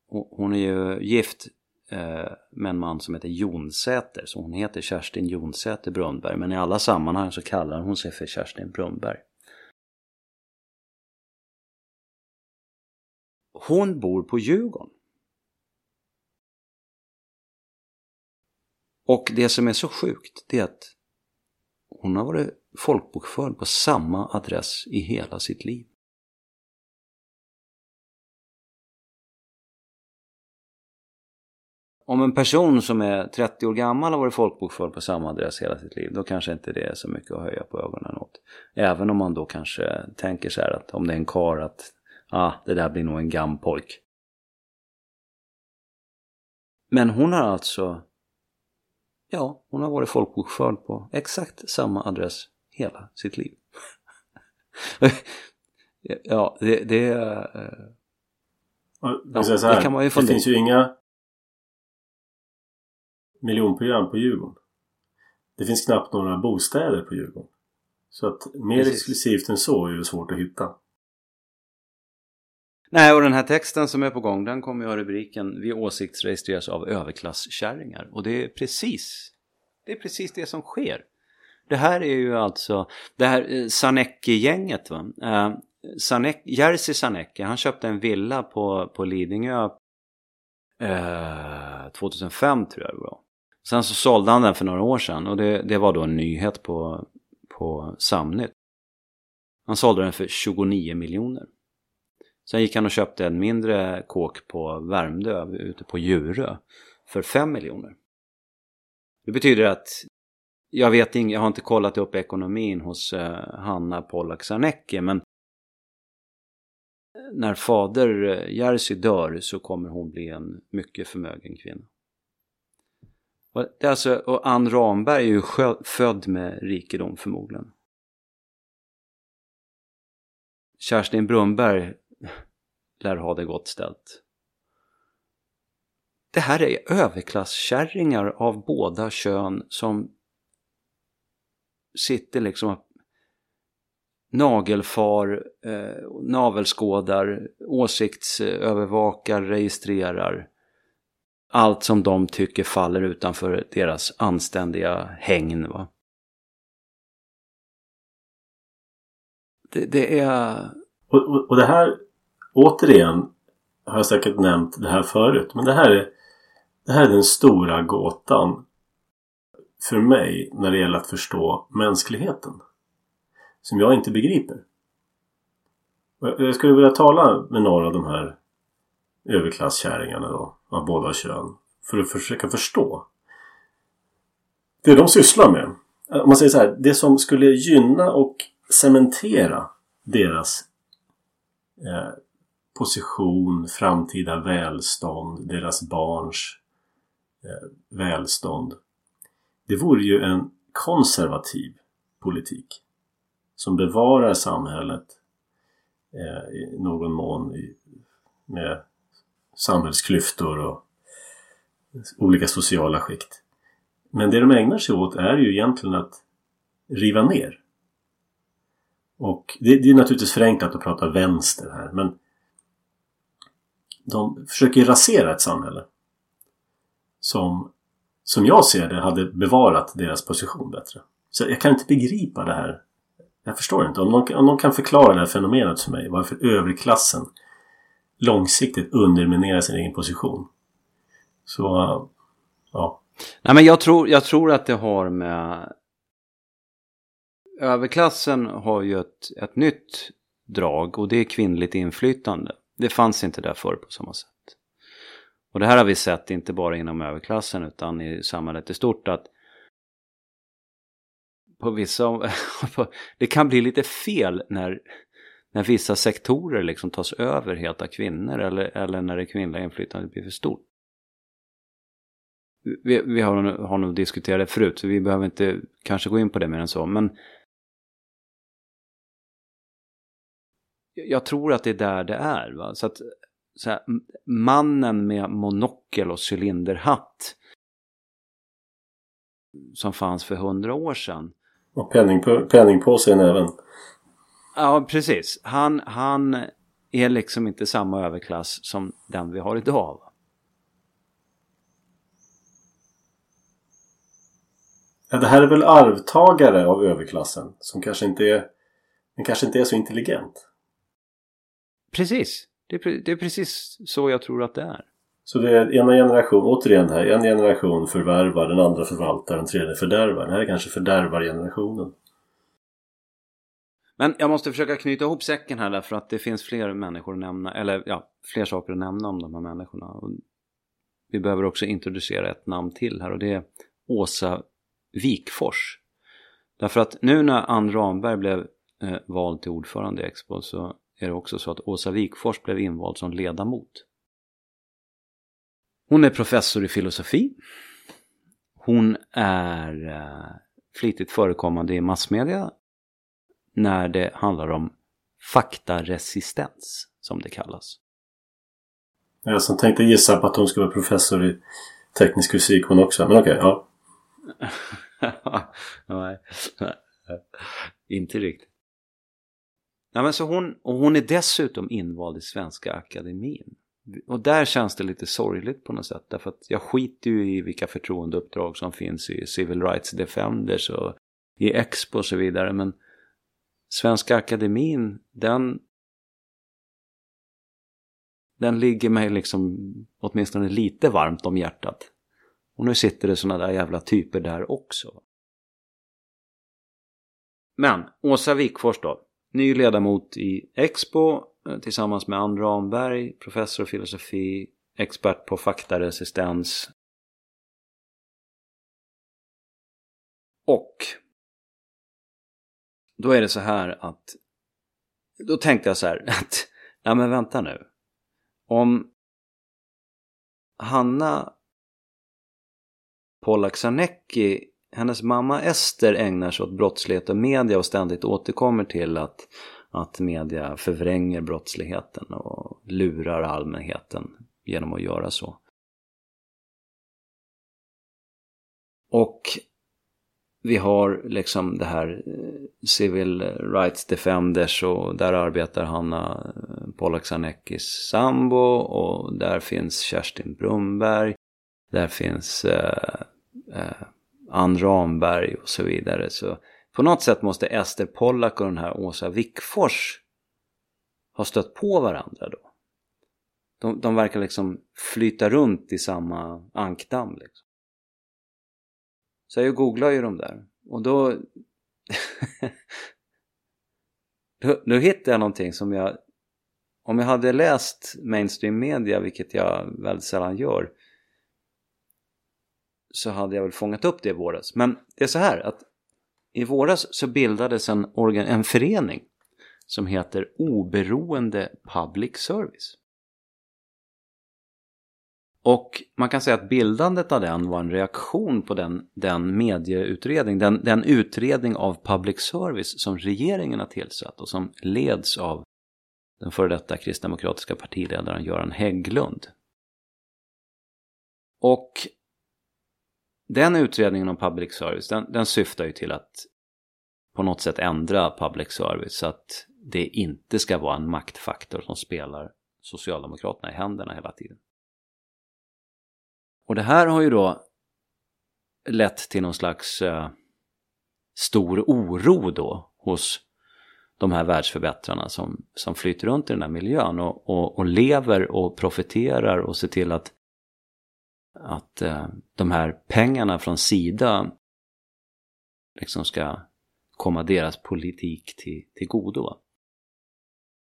hon är ju gift eh, med en man som heter Jonsäter. Så hon heter Kerstin Jonsäter Brunnberg. Men i alla sammanhang så kallar hon sig för Kerstin Brunnberg. Hon bor på Djurgården. Och det som är så sjukt det är att hon har varit folkbokförd på samma adress i hela sitt liv. om en person som är 30 år gammal har varit folkbokförd på samma adress hela sitt liv, då kanske inte det är så mycket att höja på ögonen åt. Även om man då kanske tänker så här att om det är en kar att ah, det där blir nog en gampojk. Men hon har alltså, ja, hon har varit folkbokförd på exakt samma adress hela sitt liv. <laughs> ja, det, det, ja, det kan man ju fundera Det finns ju inga miljonprogram på Djurgården. Det finns knappt några bostäder på Djurgården. Så att mer Precis. exklusivt än så är ju svårt att hitta. Nej, och den här texten som är på gång den kommer ju ha rubriken Vi åsiktsregistreras av överklasskärringar. Och det är precis det är precis det som sker. Det här är ju alltså det här eh, Sanecki-gänget va. Eh, Sanek, Jerzy Sanecki, han köpte en villa på, på Lidingö eh, 2005 tror jag det var. Sen så sålde han den för några år sedan och det, det var då en nyhet på, på Samnytt. Han sålde den för 29 miljoner. Sen gick han och köpte en mindre kåk på Värmdö ute på Djurö för 5 miljoner. Det betyder att jag vet inte, jag har inte kollat upp ekonomin hos eh, Hanna Pollak Sarnecki men när fader eh, Jerzy dör så kommer hon bli en mycket förmögen kvinna. Och, det är alltså, och Ann Ramberg är ju född med rikedom förmodligen. Kerstin Brunberg lär ha det gott ställt. Det här är överklasskärringar av båda kön som sitter liksom och nagelfar, eh, navelskådar, åsiktsövervakar, registrerar allt som de tycker faller utanför deras anständiga hägn. Va? Det, det är... Och, och, och, det här, återigen, har jag säkert nämnt det här förut, men det här är, det här är den stora gåtan för mig när det gäller att förstå mänskligheten. Som jag inte begriper. Jag skulle vilja tala med några av de här överklasskärringarna då av båda kön för att försöka förstå. Det de sysslar med. Om man säger så här. Det som skulle gynna och cementera deras eh, position, framtida välstånd, deras barns eh, välstånd. Det vore ju en konservativ politik som bevarar samhället eh, i någon mån i, med samhällsklyftor och olika sociala skikt. Men det de ägnar sig åt är ju egentligen att riva ner. Och det, det är naturligtvis förenklat att prata vänster här men de försöker rasera ett samhälle som, som jag ser det, hade bevarat deras position bättre. Så jag kan inte begripa det här. Jag förstår inte. Om någon, om någon kan förklara det här fenomenet för mig, varför överklassen långsiktigt underminerar sin egen position. Så, ja. Nej men jag tror, jag tror att det har med... Överklassen har ju ett, ett nytt drag och det är kvinnligt inflytande. Det fanns inte där förr på samma sätt. Och det här har vi sett inte bara inom överklassen utan i samhället i stort att på vissa, <laughs> det kan bli lite fel när, när vissa sektorer liksom tas över helt av kvinnor eller, eller när det kvinnliga inflytandet blir för stort. Vi, vi har, har nog diskuterat det förut så vi behöver inte kanske gå in på det mer än så men jag tror att det är där det är. Va? Så att så här, mannen med monokel och cylinderhatt som fanns för hundra år sedan. Och penningpå penningpåse i näven. Ja, precis. Han, han är liksom inte samma överklass som den vi har idag. Ja, det här är väl arvtagare av överklassen som kanske inte är, den kanske inte är så intelligent. Precis. Det är, det är precis så jag tror att det är. Så det är ena generation, återigen här, en generation förvärvar, den andra förvaltar, den tredje fördärvar. Det här är kanske fördärvargenerationen. Men jag måste försöka knyta ihop säcken här därför att det finns fler människor att nämna, eller ja, fler saker att nämna om de här människorna. Och vi behöver också introducera ett namn till här och det är Åsa Wikfors. Därför att nu när Ann Ramberg blev eh, vald till ordförande i Expo så är det också så att Åsa Wikfors blev invald som ledamot. Hon är professor i filosofi. Hon är eh, flitigt förekommande i massmedia när det handlar om faktaresistens, som det kallas. Jag som tänkte gissa på att hon skulle vara professor i teknisk fysik hon också, men okej, okay, ja. <laughs> Nej, inte riktigt. Nej, men så hon, och hon är dessutom invald i Svenska Akademin. Och där känns det lite sorgligt på något sätt. Därför att jag skiter ju i vilka förtroendeuppdrag som finns i Civil Rights Defenders och i Expo och så vidare. Men Svenska Akademin, den, den ligger mig liksom åtminstone lite varmt om hjärtat. Och nu sitter det sådana där jävla typer där också. Men Åsa Wikfors då, ny ledamot i Expo eh, tillsammans med Ann Ramberg, professor i filosofi, expert på faktaresistens. Och då är det så här att då tänkte jag så här <laughs> att nej men vänta nu. Om Hanna Polaksanecki hennes mamma Ester ägnar sig åt brottslighet och media och ständigt återkommer till att, att media förvränger brottsligheten och lurar allmänheten genom att göra så. Och vi har liksom det här eh, Civil Rights Defenders och där arbetar Hanna eh, Polaksanekis sambo och där finns Kerstin Brumberg. Där finns eh, eh, Ann Ramberg och så vidare. Så på något sätt måste Ester Pollack och den här Åsa Wickfors ha stött på varandra då. De, de verkar liksom flyta runt i samma ankdamm. Liksom. Så jag googlar ju de där och då, <laughs> då, då hittade jag någonting som jag om jag hade läst mainstream media, vilket jag väldigt sällan gör, så hade jag väl fångat upp det i våras. Men det är så här att i våras så bildades en, organ, en förening som heter Oberoende Public Service. Och man kan säga att bildandet av den var en reaktion på den, den medieutredning, den, den utredning av public service som regeringen har tillsatt och som leds av den före detta kristdemokratiska partiledaren Göran Hägglund. Och den utredningen om public service, den, den syftar ju till att på något sätt ändra public service så att det inte ska vara en maktfaktor som spelar Socialdemokraterna i händerna hela tiden. Och det här har ju då lett till någon slags eh, stor oro då hos de här världsförbättrarna som, som flyter runt i den här miljön och, och, och lever och profiterar och ser till att, att eh, de här pengarna från Sida liksom ska komma deras politik till, till godo.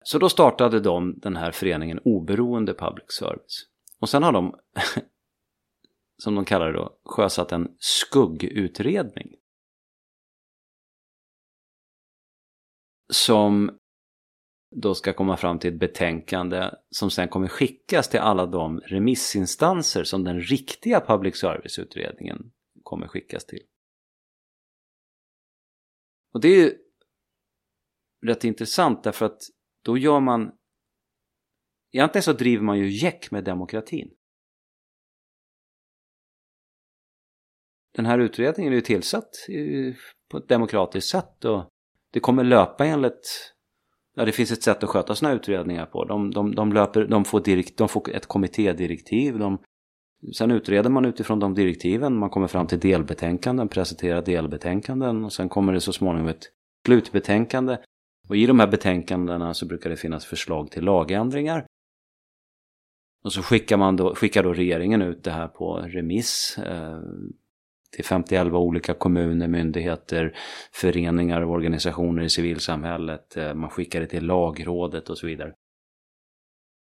Så då startade de den här föreningen Oberoende Public Service. Och sen har de <laughs> som de kallar det då, sjösatt en skuggutredning. Som då ska komma fram till ett betänkande som sen kommer skickas till alla de remissinstanser som den riktiga public service-utredningen kommer skickas till. Och det är ju rätt intressant därför att då gör man Egentligen så driver man ju jäck med demokratin. den här utredningen är ju tillsatt på ett demokratiskt sätt och det kommer löpa enligt Ja, det finns ett sätt att sköta sådana utredningar på. De, de, de, löper, de, får direkt, de får ett kommittédirektiv. De, sen utreder man utifrån de direktiven. Man kommer fram till delbetänkanden, presenterar delbetänkanden och sen kommer det så småningom ett slutbetänkande. Och i de här betänkandena så brukar det finnas förslag till lagändringar. Och så skickar, man då, skickar då regeringen ut det här på remiss. Eh, till 51 olika kommuner, myndigheter, föreningar och organisationer i civilsamhället. Eh, man skickar det till lagrådet och så vidare.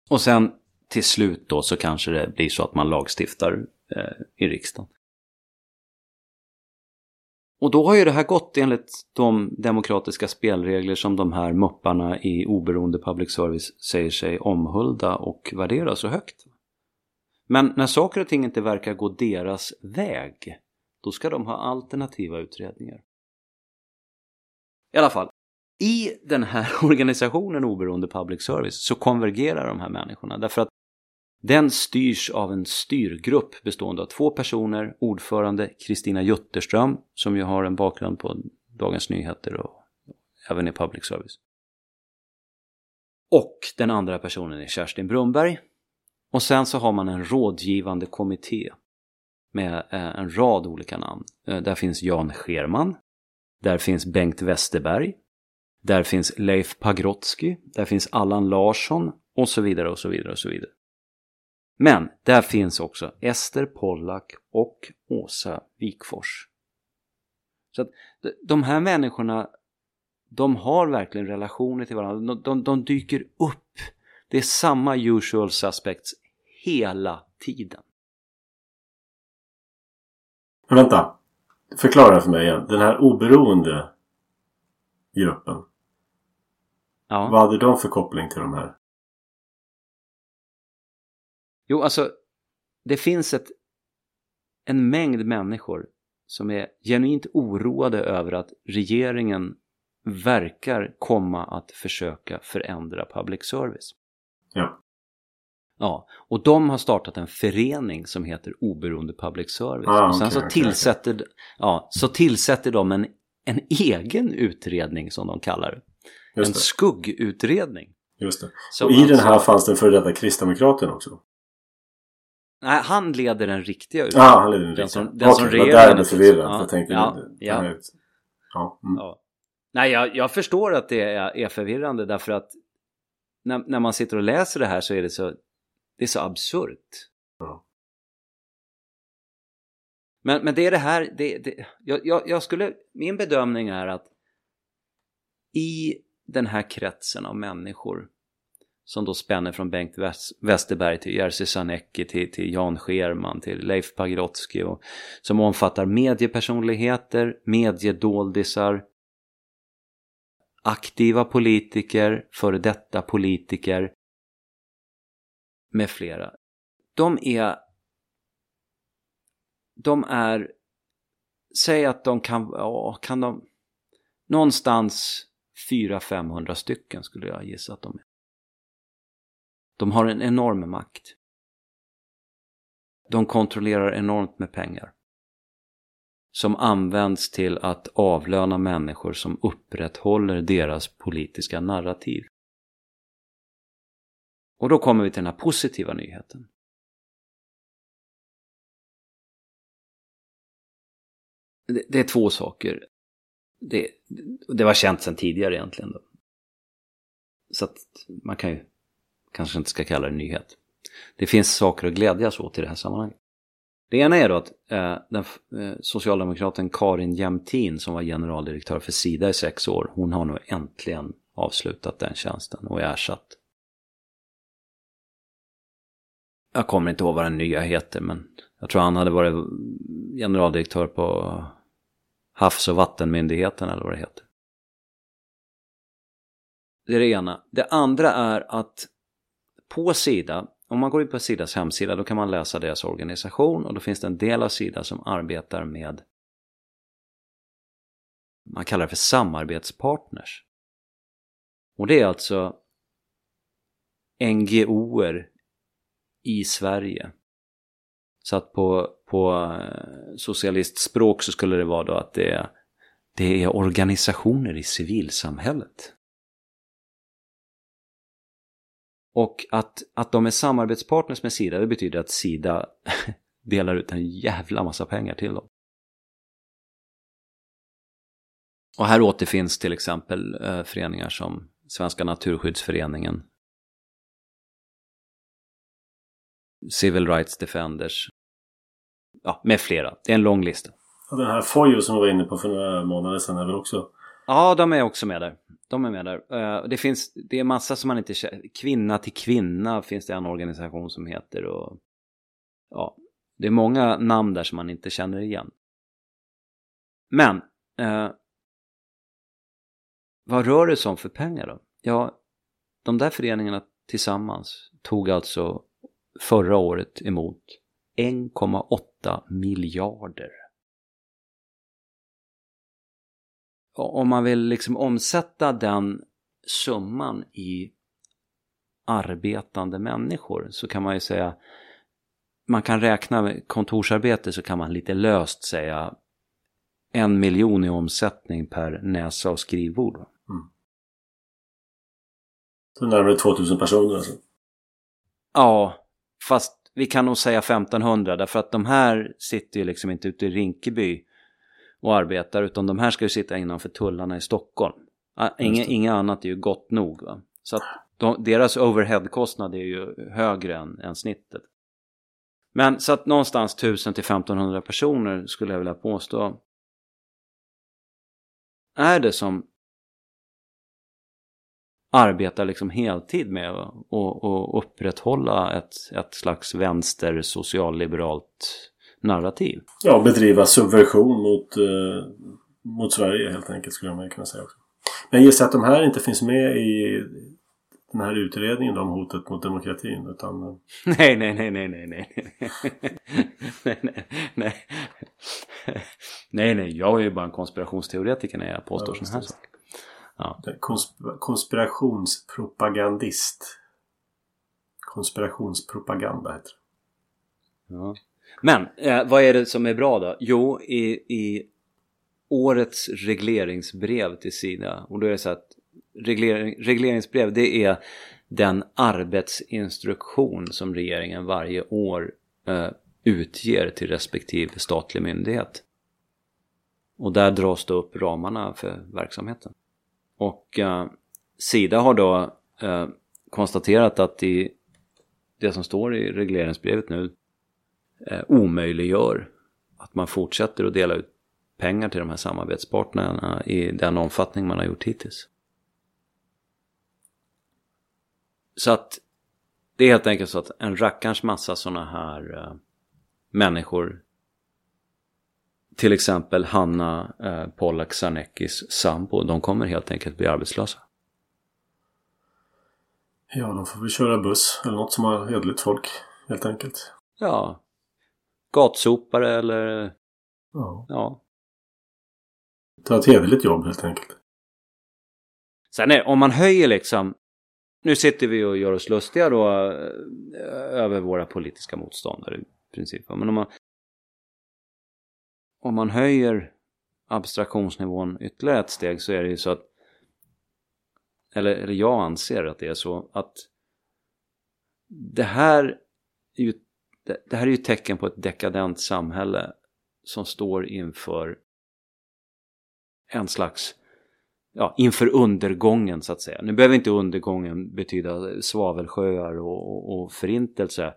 Och sen till slut då så kanske det blir så att man lagstiftar eh, i riksdagen. Och då har ju det här gått enligt de demokratiska spelregler som de här mupparna i oberoende public service säger sig omhulda och värdera så högt. Men när saker och ting inte verkar gå deras väg då ska de ha alternativa utredningar. I alla fall, i den här <laughs> organisationen Oberoende Public Service så konvergerar de här människorna därför att den styrs av en styrgrupp bestående av två personer, ordförande Kristina Jutterström som ju har en bakgrund på Dagens Nyheter och även i public service. Och den andra personen är Kerstin Brumberg. Och sen så har man en rådgivande kommitté med eh, en rad olika namn. Eh, där finns Jan Scherman. Där finns Bengt Westerberg. Där finns Leif Pagrotsky. Där finns Allan Larsson och så vidare och så vidare och så vidare. Men där finns också Ester Pollack och Åsa Wikfors. Så att de här människorna, de har verkligen relationer till varandra. De, de, de dyker upp. Det är samma usual suspects hela tiden. Men vänta. Förklara för mig igen. Den här oberoende gruppen. Ja. Vad hade de för koppling till de här? Jo, alltså det finns ett, en mängd människor som är genuint oroade över att regeringen verkar komma att försöka förändra public service. Ja. Och de har startat en förening som heter Oberoende Public Service. Ah, och sen okay, så, tillsätter, okay. Ja, så tillsätter de en, en egen utredning som de kallar det. Just en det. skuggutredning. Just det. Som och i alltså, den här fanns den före detta kristdemokraten också? Nej, han leder den riktiga utredningen. Ja, ah, han leder den riktiga. Den som, den okay, som det var där det förvirrade. Ja, jag tänkte, ja, ja. Ja, mm. ja. Nej, jag, jag förstår att det är, är förvirrande därför att när, när man sitter och läser det här så är det så det är så absurt. Ja. Men, men det är det här, det, det, jag, jag, skulle, min bedömning är att i den här kretsen av människor som då spänner från Bengt Westerberg till Jerzy Sarnecki till, till Jan Scherman till Leif Pagrotsky och som omfattar mediepersonligheter, mediedoldisar aktiva politiker, före detta politiker med flera. De är de är säg att de kan, ja, kan de någonstans 400-500 stycken skulle jag gissa att de är. De har en enorm makt. De kontrollerar enormt med pengar. Som används till att avlöna människor som upprätthåller deras politiska narrativ. Och då kommer vi till den här positiva nyheten. Det, det är två saker. Det, det var känt sedan tidigare egentligen. Då. Så att man kan ju kanske inte ska kalla det nyhet. Det finns saker att glädjas åt i det här sammanhanget. Det ena är då att eh, den eh, socialdemokraten Karin Jämtin som var generaldirektör för Sida i sex år, hon har nu äntligen avslutat den tjänsten och är ersatt. Jag kommer inte ihåg vad den nya heter men jag tror han hade varit generaldirektör på Havs och vattenmyndigheten eller vad det heter. Det är det ena. Det andra är att på Sida, om man går in på Sidas hemsida då kan man läsa deras organisation och då finns det en del av Sida som arbetar med man kallar det för samarbetspartners. Och det är alltså NGOer i Sverige. Så att på, på eh, socialistspråk så skulle det vara då att det är, det är organisationer i civilsamhället. Och att, att de är samarbetspartners med Sida, det betyder att Sida <laughs> delar ut en jävla massa pengar till dem. Och här återfinns till exempel eh, föreningar som Svenska Naturskyddsföreningen, Civil Rights Defenders, ja, med flera. Det är en lång lista. Och den här Fojo som vi var inne på för några månader sedan är väl också Ja, de är också med där. De är med där. Eh, det finns, det är massa som man inte känner. Kvinna till kvinna finns det en organisation som heter och ja, det är många namn där som man inte känner igen. Men eh, vad rör det sig om för pengar då? Ja, de där föreningarna tillsammans tog alltså förra året emot 1,8 miljarder om man vill liksom omsätta den summan i arbetande människor så kan man ju säga man kan räkna med kontorsarbete så kan man lite löst säga en miljon i omsättning per näsa och skrivbord. Mm. Så närmare 2000 personer alltså? Ja, fast vi kan nog säga 1500 därför att de här sitter ju liksom inte ute i Rinkeby och arbetar utan de här ska ju sitta innanför tullarna i Stockholm. Ah, inga, inga annat är ju gott nog. Va? Så att de, deras overheadkostnad är ju högre än, än snittet. Men så att någonstans 1000 till 1500 personer skulle jag vilja påstå är det som arbetar liksom heltid med att upprätthålla ett, ett slags vänster socialliberalt narrativ. Ja, bedriva subversion mot, eh, mot Sverige helt enkelt skulle man kunna säga också. Men just att de här inte finns med i den här utredningen om hotet mot demokratin utan... Eh, <laughs> nej, nej, nej, nej, nej, nej. nej, <laughs> nej, nej. nej, nej, jag är ju bara en konspirationsteoretiker när jag påstår ja, sådana här saker. Ja. Konsp konspirationspropagandist. Konspirationspropaganda heter det. Ja. Men eh, vad är det som är bra då? Jo, i, i årets regleringsbrev till Sida och då är det så att reglering, regleringsbrev det är den arbetsinstruktion som regeringen varje år eh, utger till respektive statlig myndighet. Och där dras det upp ramarna för verksamheten. Och eh, Sida har då eh, konstaterat att i det som står i regleringsbrevet nu eh, omöjliggör att man fortsätter att dela ut pengar till de här samarbetspartnerna i den omfattning man har gjort hittills. Så att det är helt enkelt så att en rackarns massa sådana här eh, människor till exempel Hanna eh, Pollack Sarneckis sambo, de kommer helt enkelt bli arbetslösa. Ja, de får väl köra buss eller något som har hederligt folk helt enkelt. Ja, gatsopare eller Ja. ja. Ta ett hederligt jobb helt enkelt. Sen är, om man höjer liksom, nu sitter vi och gör oss lustiga då eh, över våra politiska motståndare i princip. Men om man, om man höjer abstraktionsnivån ytterligare ett steg så är det ju så att, eller, eller jag anser att det är så att det här är ju, det, det här är ju ett tecken på ett dekadent samhälle som står inför en slags ja, inför undergången så att säga. Nu behöver inte undergången betyda svavelsjöar och, och, och förintelse.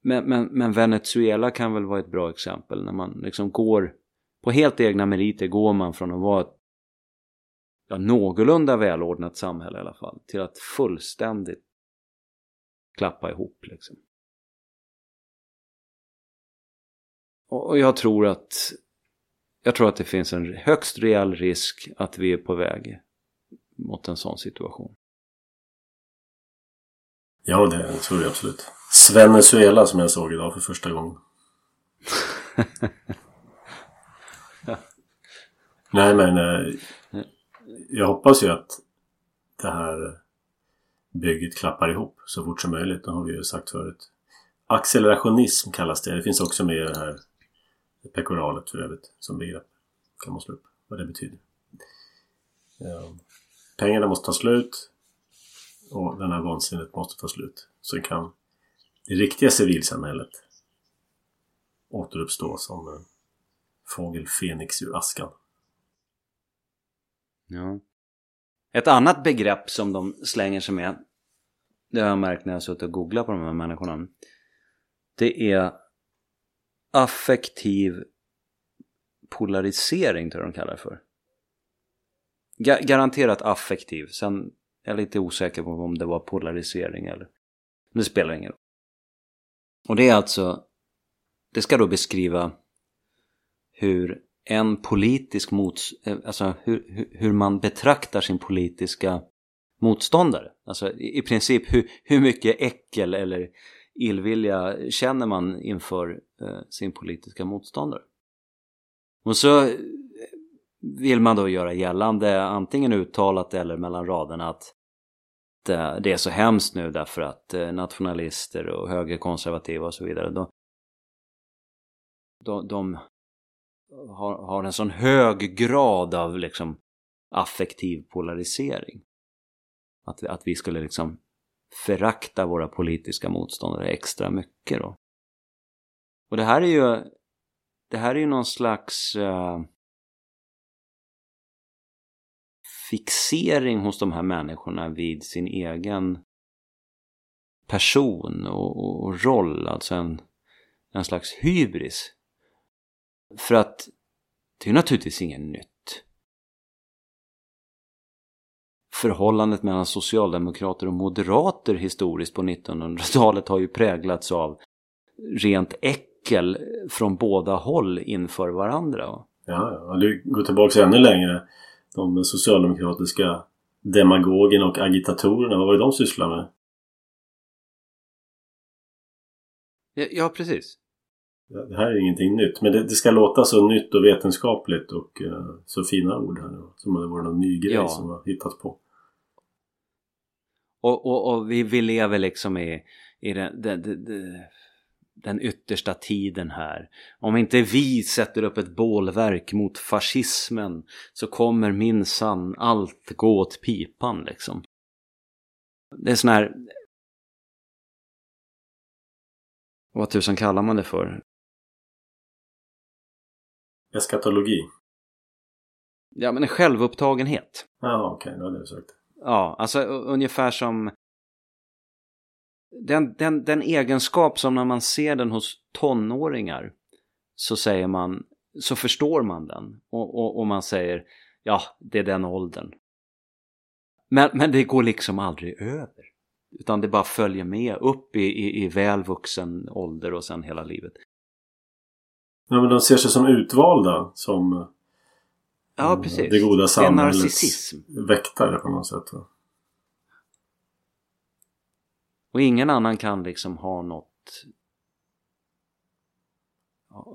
Men, men, men Venezuela kan väl vara ett bra exempel när man liksom går på helt egna meriter går man från att vara ett ja, någorlunda välordnat samhälle i alla fall till att fullständigt klappa ihop liksom. Och, jag tror att jag tror att det finns en högst reell risk att vi är på väg mot en sån situation. Ja, det tror jag absolut. Venezuela som jag såg idag för första gången. <laughs> Nej, men eh, jag hoppas ju att det här bygget klappar ihop så fort som möjligt. Det har vi ju sagt förut. Accelerationism kallas det. Det finns också med i det här pekoralet för övrigt som begrepp. Kan man slå upp vad det betyder. Ja. Pengarna måste ta slut och den här vansinnet måste ta slut. Så kan det riktiga civilsamhället återuppstå som en fågel Fenix ur askan. Ja. Ett annat begrepp som de slänger sig med det har jag märkt när jag har suttit och googlat på de här människorna. Det är affektiv polarisering tror jag de kallar det för. Ga garanterat affektiv. Sen är jag lite osäker på om det var polarisering eller... Men det spelar ingen roll. Och det är alltså... Det ska då beskriva hur en politisk mots... Eh, alltså hur, hur man betraktar sin politiska motståndare. Alltså i princip hur, hur mycket äckel eller illvilja känner man inför eh, sin politiska motståndare. Och så eh, vill man då göra gällande, antingen uttalat eller mellan raderna, att Eh, det är så hemskt nu därför att eh, nationalister och högerkonservativa och så vidare, de, de, de har, har en sån hög grad av liksom affektiv polarisering. Att, att vi skulle liksom förakta våra politiska motståndare extra mycket då. Och det här är ju det här är ju någon slags uh, fixering hos de här människorna vid sin egen person och, och, och roll, alltså en, en slags hybris. För att det är naturligtvis inget nytt. Förhållandet mellan socialdemokrater och moderater historiskt på 1900-talet har ju präglats av rent äckel från båda håll inför varandra. Ja, ja. du går tillbaka ännu längre. De socialdemokratiska demagogerna och agitatorerna, vad var det de sysslade med? Ja, ja precis. Det här är ingenting nytt. Men det, det, ska låta så nytt och vetenskapligt och uh, så fina ord här nu. Som om det vore någon ny grej ja. som har hittats på. Och, och, och vi, vi lever liksom i, i den, den, den, den yttersta tiden här. Om inte vi sätter upp ett bålverk mot fascismen så kommer minsann allt gå åt pipan liksom. Det är sån här... Vad tusan kallar man det för? Eskatologi? Ja, men en självupptagenhet. Ja, okej, okay, det har du sagt. Ja, alltså ungefär som den, den, den egenskap som när man ser den hos tonåringar så säger man, så förstår man den och, och, och man säger ja, det är den åldern. Men, men det går liksom aldrig över. Utan det bara följer med upp i, i, i väl vuxen ålder och sen hela livet. Ja, men de ser sig som utvalda. Som ja, precis. det goda Det narcissism. samhällets väktare på något sätt. va? Och ingen annan kan liksom ha något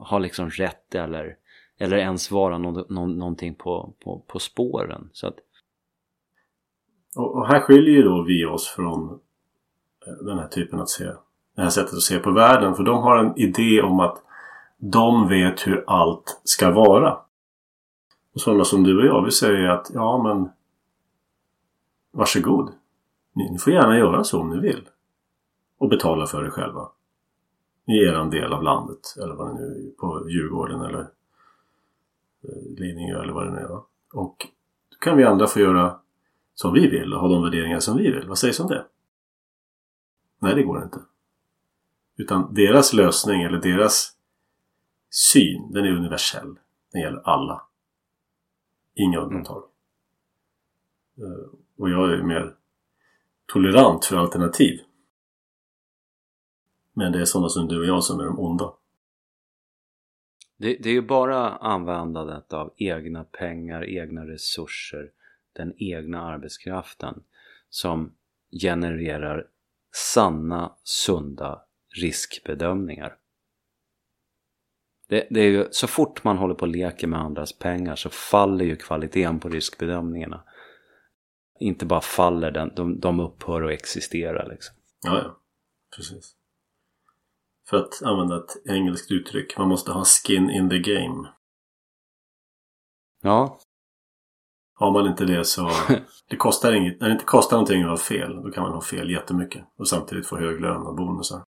ha liksom rätt eller, eller ens vara no, no, någonting på, på, på spåren. Så att, Och, och här skiljer ju då vi oss från eh, den här typen att se. Det här sättet att se på världen. För de har en idé om att de vet hur allt ska vara. Och sådana som du och jag, vi säger att ja men Varsågod. Ni, ni får gärna göra så om ni vill. Och betala för det själva. I er del av landet. Eller vad det nu är. På Djurgården eller eh, Lidingö eller vad det nu är. va? Och då kan vi andra få göra som vi vill och ha de värderingar som vi vill. Vad sägs om det? Nej, det går inte. Utan deras lösning eller deras syn, den är universell. Den gäller alla. Inga undantag. Eh, Och jag är mer tolerant för alternativ. Men det är sådana som du och jag som är de onda. det, det är ju bara användandet av egna pengar, egna resurser, den egna arbetskraften som genererar sanna, sunda riskbedömningar. Det, det är ju, så fort man håller på och leker med andras pengar så faller ju kvaliteten på riskbedömningarna. Inte bara faller den, de, de upphör att existera liksom. Ja, ja. Precis. För att använda ett engelskt uttryck. Man måste ha skin in the game. Ja, Har man inte det så... <laughs> Det kostar inget. När det inte kostar någonting att ha fel. Då kan man ha fel jättemycket. Och samtidigt få hög lön och bonusar.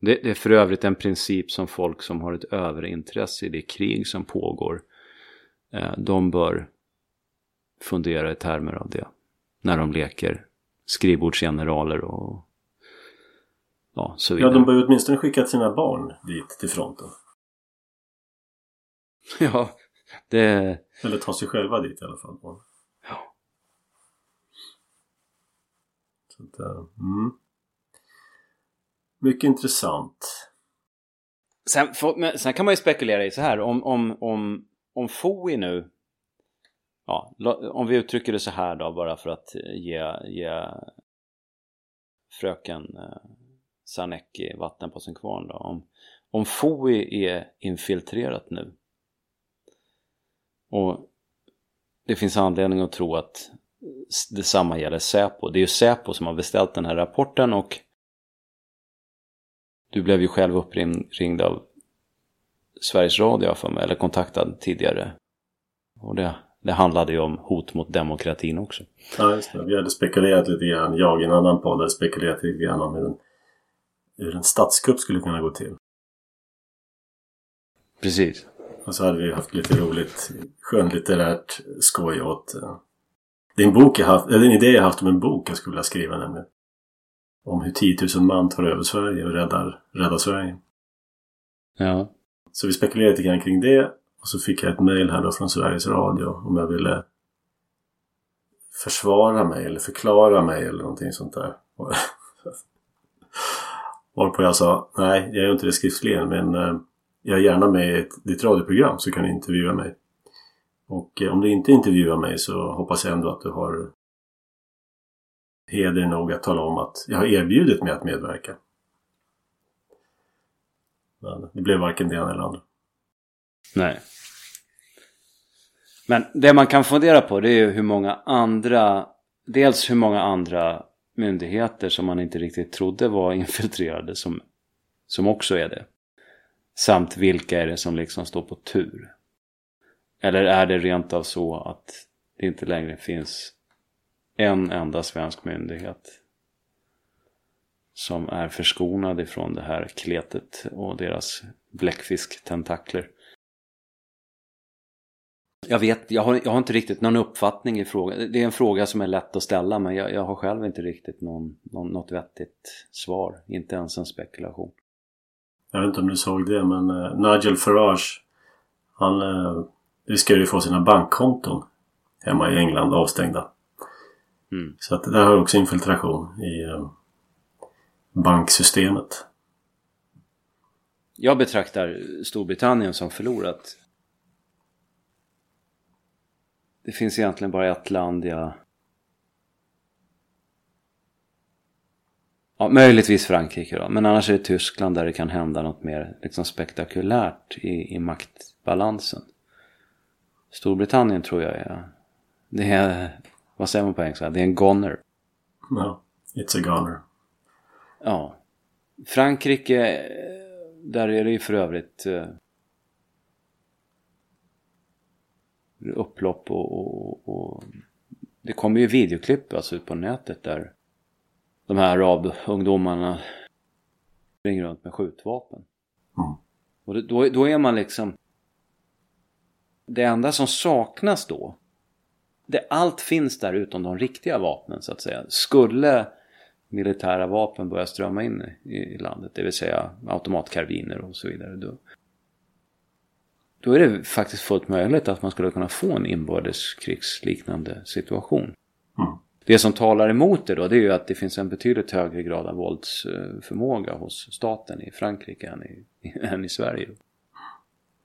Det, det är för övrigt en princip som folk som har ett överintresse i det krig som pågår, eh, de bör fundera i termer av det. När de leker skrivbordsgeneraler och ja, så Ja, de bör ju åtminstone skicka sina barn dit till fronten. <laughs> Ja, det... Eller ta sig själva dit i alla fall. Ja. Så att, eh, mm. Mycket intressant. Sen, men sen kan man ju spekulera i så här, om, om, om, om FOI nu, ja, om vi uttrycker det så här då, bara för att ge, ge fröken eh, Sarnecki vatten på sin kvarn då. Om, om FOI är infiltrerat nu och det finns anledning att tro att detsamma gäller Säpo. Det är ju Säpo som har beställt den här rapporten och du blev ju själv uppringd av Sveriges Radio har jag för mig, eller kontaktad tidigare. Och det, det handlade ju om hot mot demokratin också. Ja, just det. Vi hade spekulerat lite grann. Jag i en annan podd hade spekulerat lite grann om hur hur en statskupp skulle kunna gå till. Precis. Och så hade vi haft lite roligt skönlitterärt skoj åt... eh, Det är en bok jag haft, eller en idé jag haft om en bok jag skulle vilja skriva nämligen. Om hur 10 000 man tar över Sverige och räddar, räddar Sverige. Ja. Så vi spekulerade lite grann kring det. Och så fick jag ett mejl här då från Sveriges Radio om jag ville försvara mig eller förklara mig eller någonting sånt där. <laughs> Varpå jag sa, nej jag gör inte det skriftligen men eh, jag är gärna med i ett, ditt radioprogram så kan du intervjua mig. Och eh, om du inte intervjuar mig så hoppas jag ändå att du har heder nog att tala om att jag har erbjudit mig att medverka. Men det blev varken det ena eller andra. Nej. Men det man kan fundera på det är ju hur många andra, dels hur många andra myndigheter som man inte riktigt trodde var <laughs> infiltrerade som, som också är det. Samt vilka är det som liksom står på tur? Eller är det rent av så att det inte längre finns en enda svensk myndighet som är förskonad ifrån det här kletet och deras bläckfisktentakler? Jag vet, jag har, jag har inte riktigt någon uppfattning i frågan. Det är en fråga som är lätt att ställa men jag, jag har själv inte riktigt någon, någon, något vettigt svar. Inte ens en spekulation. Jag vet inte om du såg det men eh, Nigel Farage Han eh, riskerar ju få sina bankkonton hemma i England avstängda. Mm. Så att där har också infiltration i eh, banksystemet. jag betraktar Storbritannien som förlorat. Det finns egentligen bara ett land jag... Ja, möjligtvis Frankrike då, men annars är det Tyskland där det kan hända något mer liksom spektakulärt i, i maktbalansen. Storbritannien tror jag är... Det är... Vad säger man på engelska? Det är en goner. Ja, it's a goner. Ja. Frankrike, där är det ju för övrigt eh, upplopp och, och, och, det kommer ju videoklipp alltså ut på nätet där de här arabungdomarna springer runt med skjutvapen. Mm. Och då, då är man liksom det enda som saknas då det, allt finns där utom de riktiga vapnen så att säga. Skulle militära vapen börja strömma in i, i landet, det vill säga automatkarbiner och så vidare. Då, då är det faktiskt fullt möjligt att man skulle kunna få en inbördeskrigsliknande situation. Mm. Det som talar emot det då, det är ju att det finns en betydligt högre grad av våldsförmåga hos staten i Frankrike än i, <laughs> än i Sverige.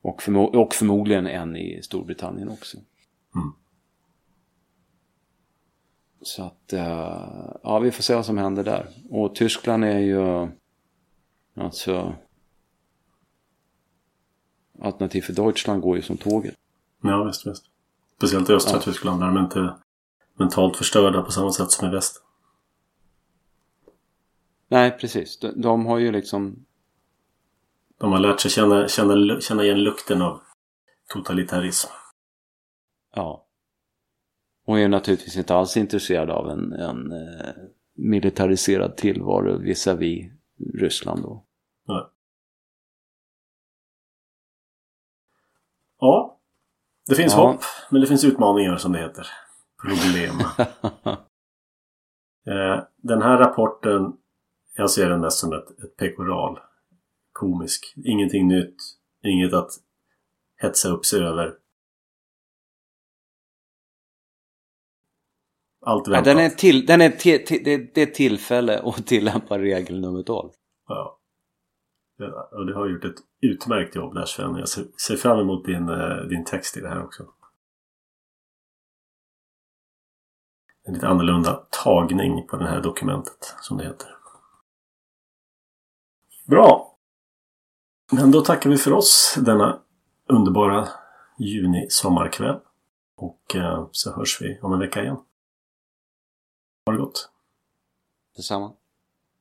Och, förmo och förmodligen än i Storbritannien också. Mm. Så att, uh, ja vi får se vad som händer där. Och Tyskland är ju, alltså, alternativ för Deutschland går ju som tåget. Ja, visst, visst. Speciellt i östra ja. Tyskland där de inte mentalt förstörda på samma sätt som i väst. Nej, precis. De, de har ju liksom... De har lärt sig känna, känna, känna igen lukten av totalitarism. Ja. Och är naturligtvis inte alls intresserad av en, en eh, militariserad tillvaro visavi Ryssland då. Ja, det finns ja. hopp, men det finns utmaningar som det heter. Problem. <laughs> eh, den här rapporten, jag ser den mest som ett, ett pekoral. Komisk. Ingenting nytt. Inget att hetsa upp sig över. Allt väntat. Ja, den är till, den är till, till, det, det är tillfälle att tillämpa regel nummer 12. Ja ja. Och du har gjort ett utmärkt jobb där Sven. Jag ser, fram emot din, eh, din text i det här också. En lite annorlunda tagning på det här dokumentet som det heter. Bra! Men då tackar vi för oss denna underbara juni sommarkväll. Och eh, så hörs vi om en vecka igen. Ha det gott. Detsamma.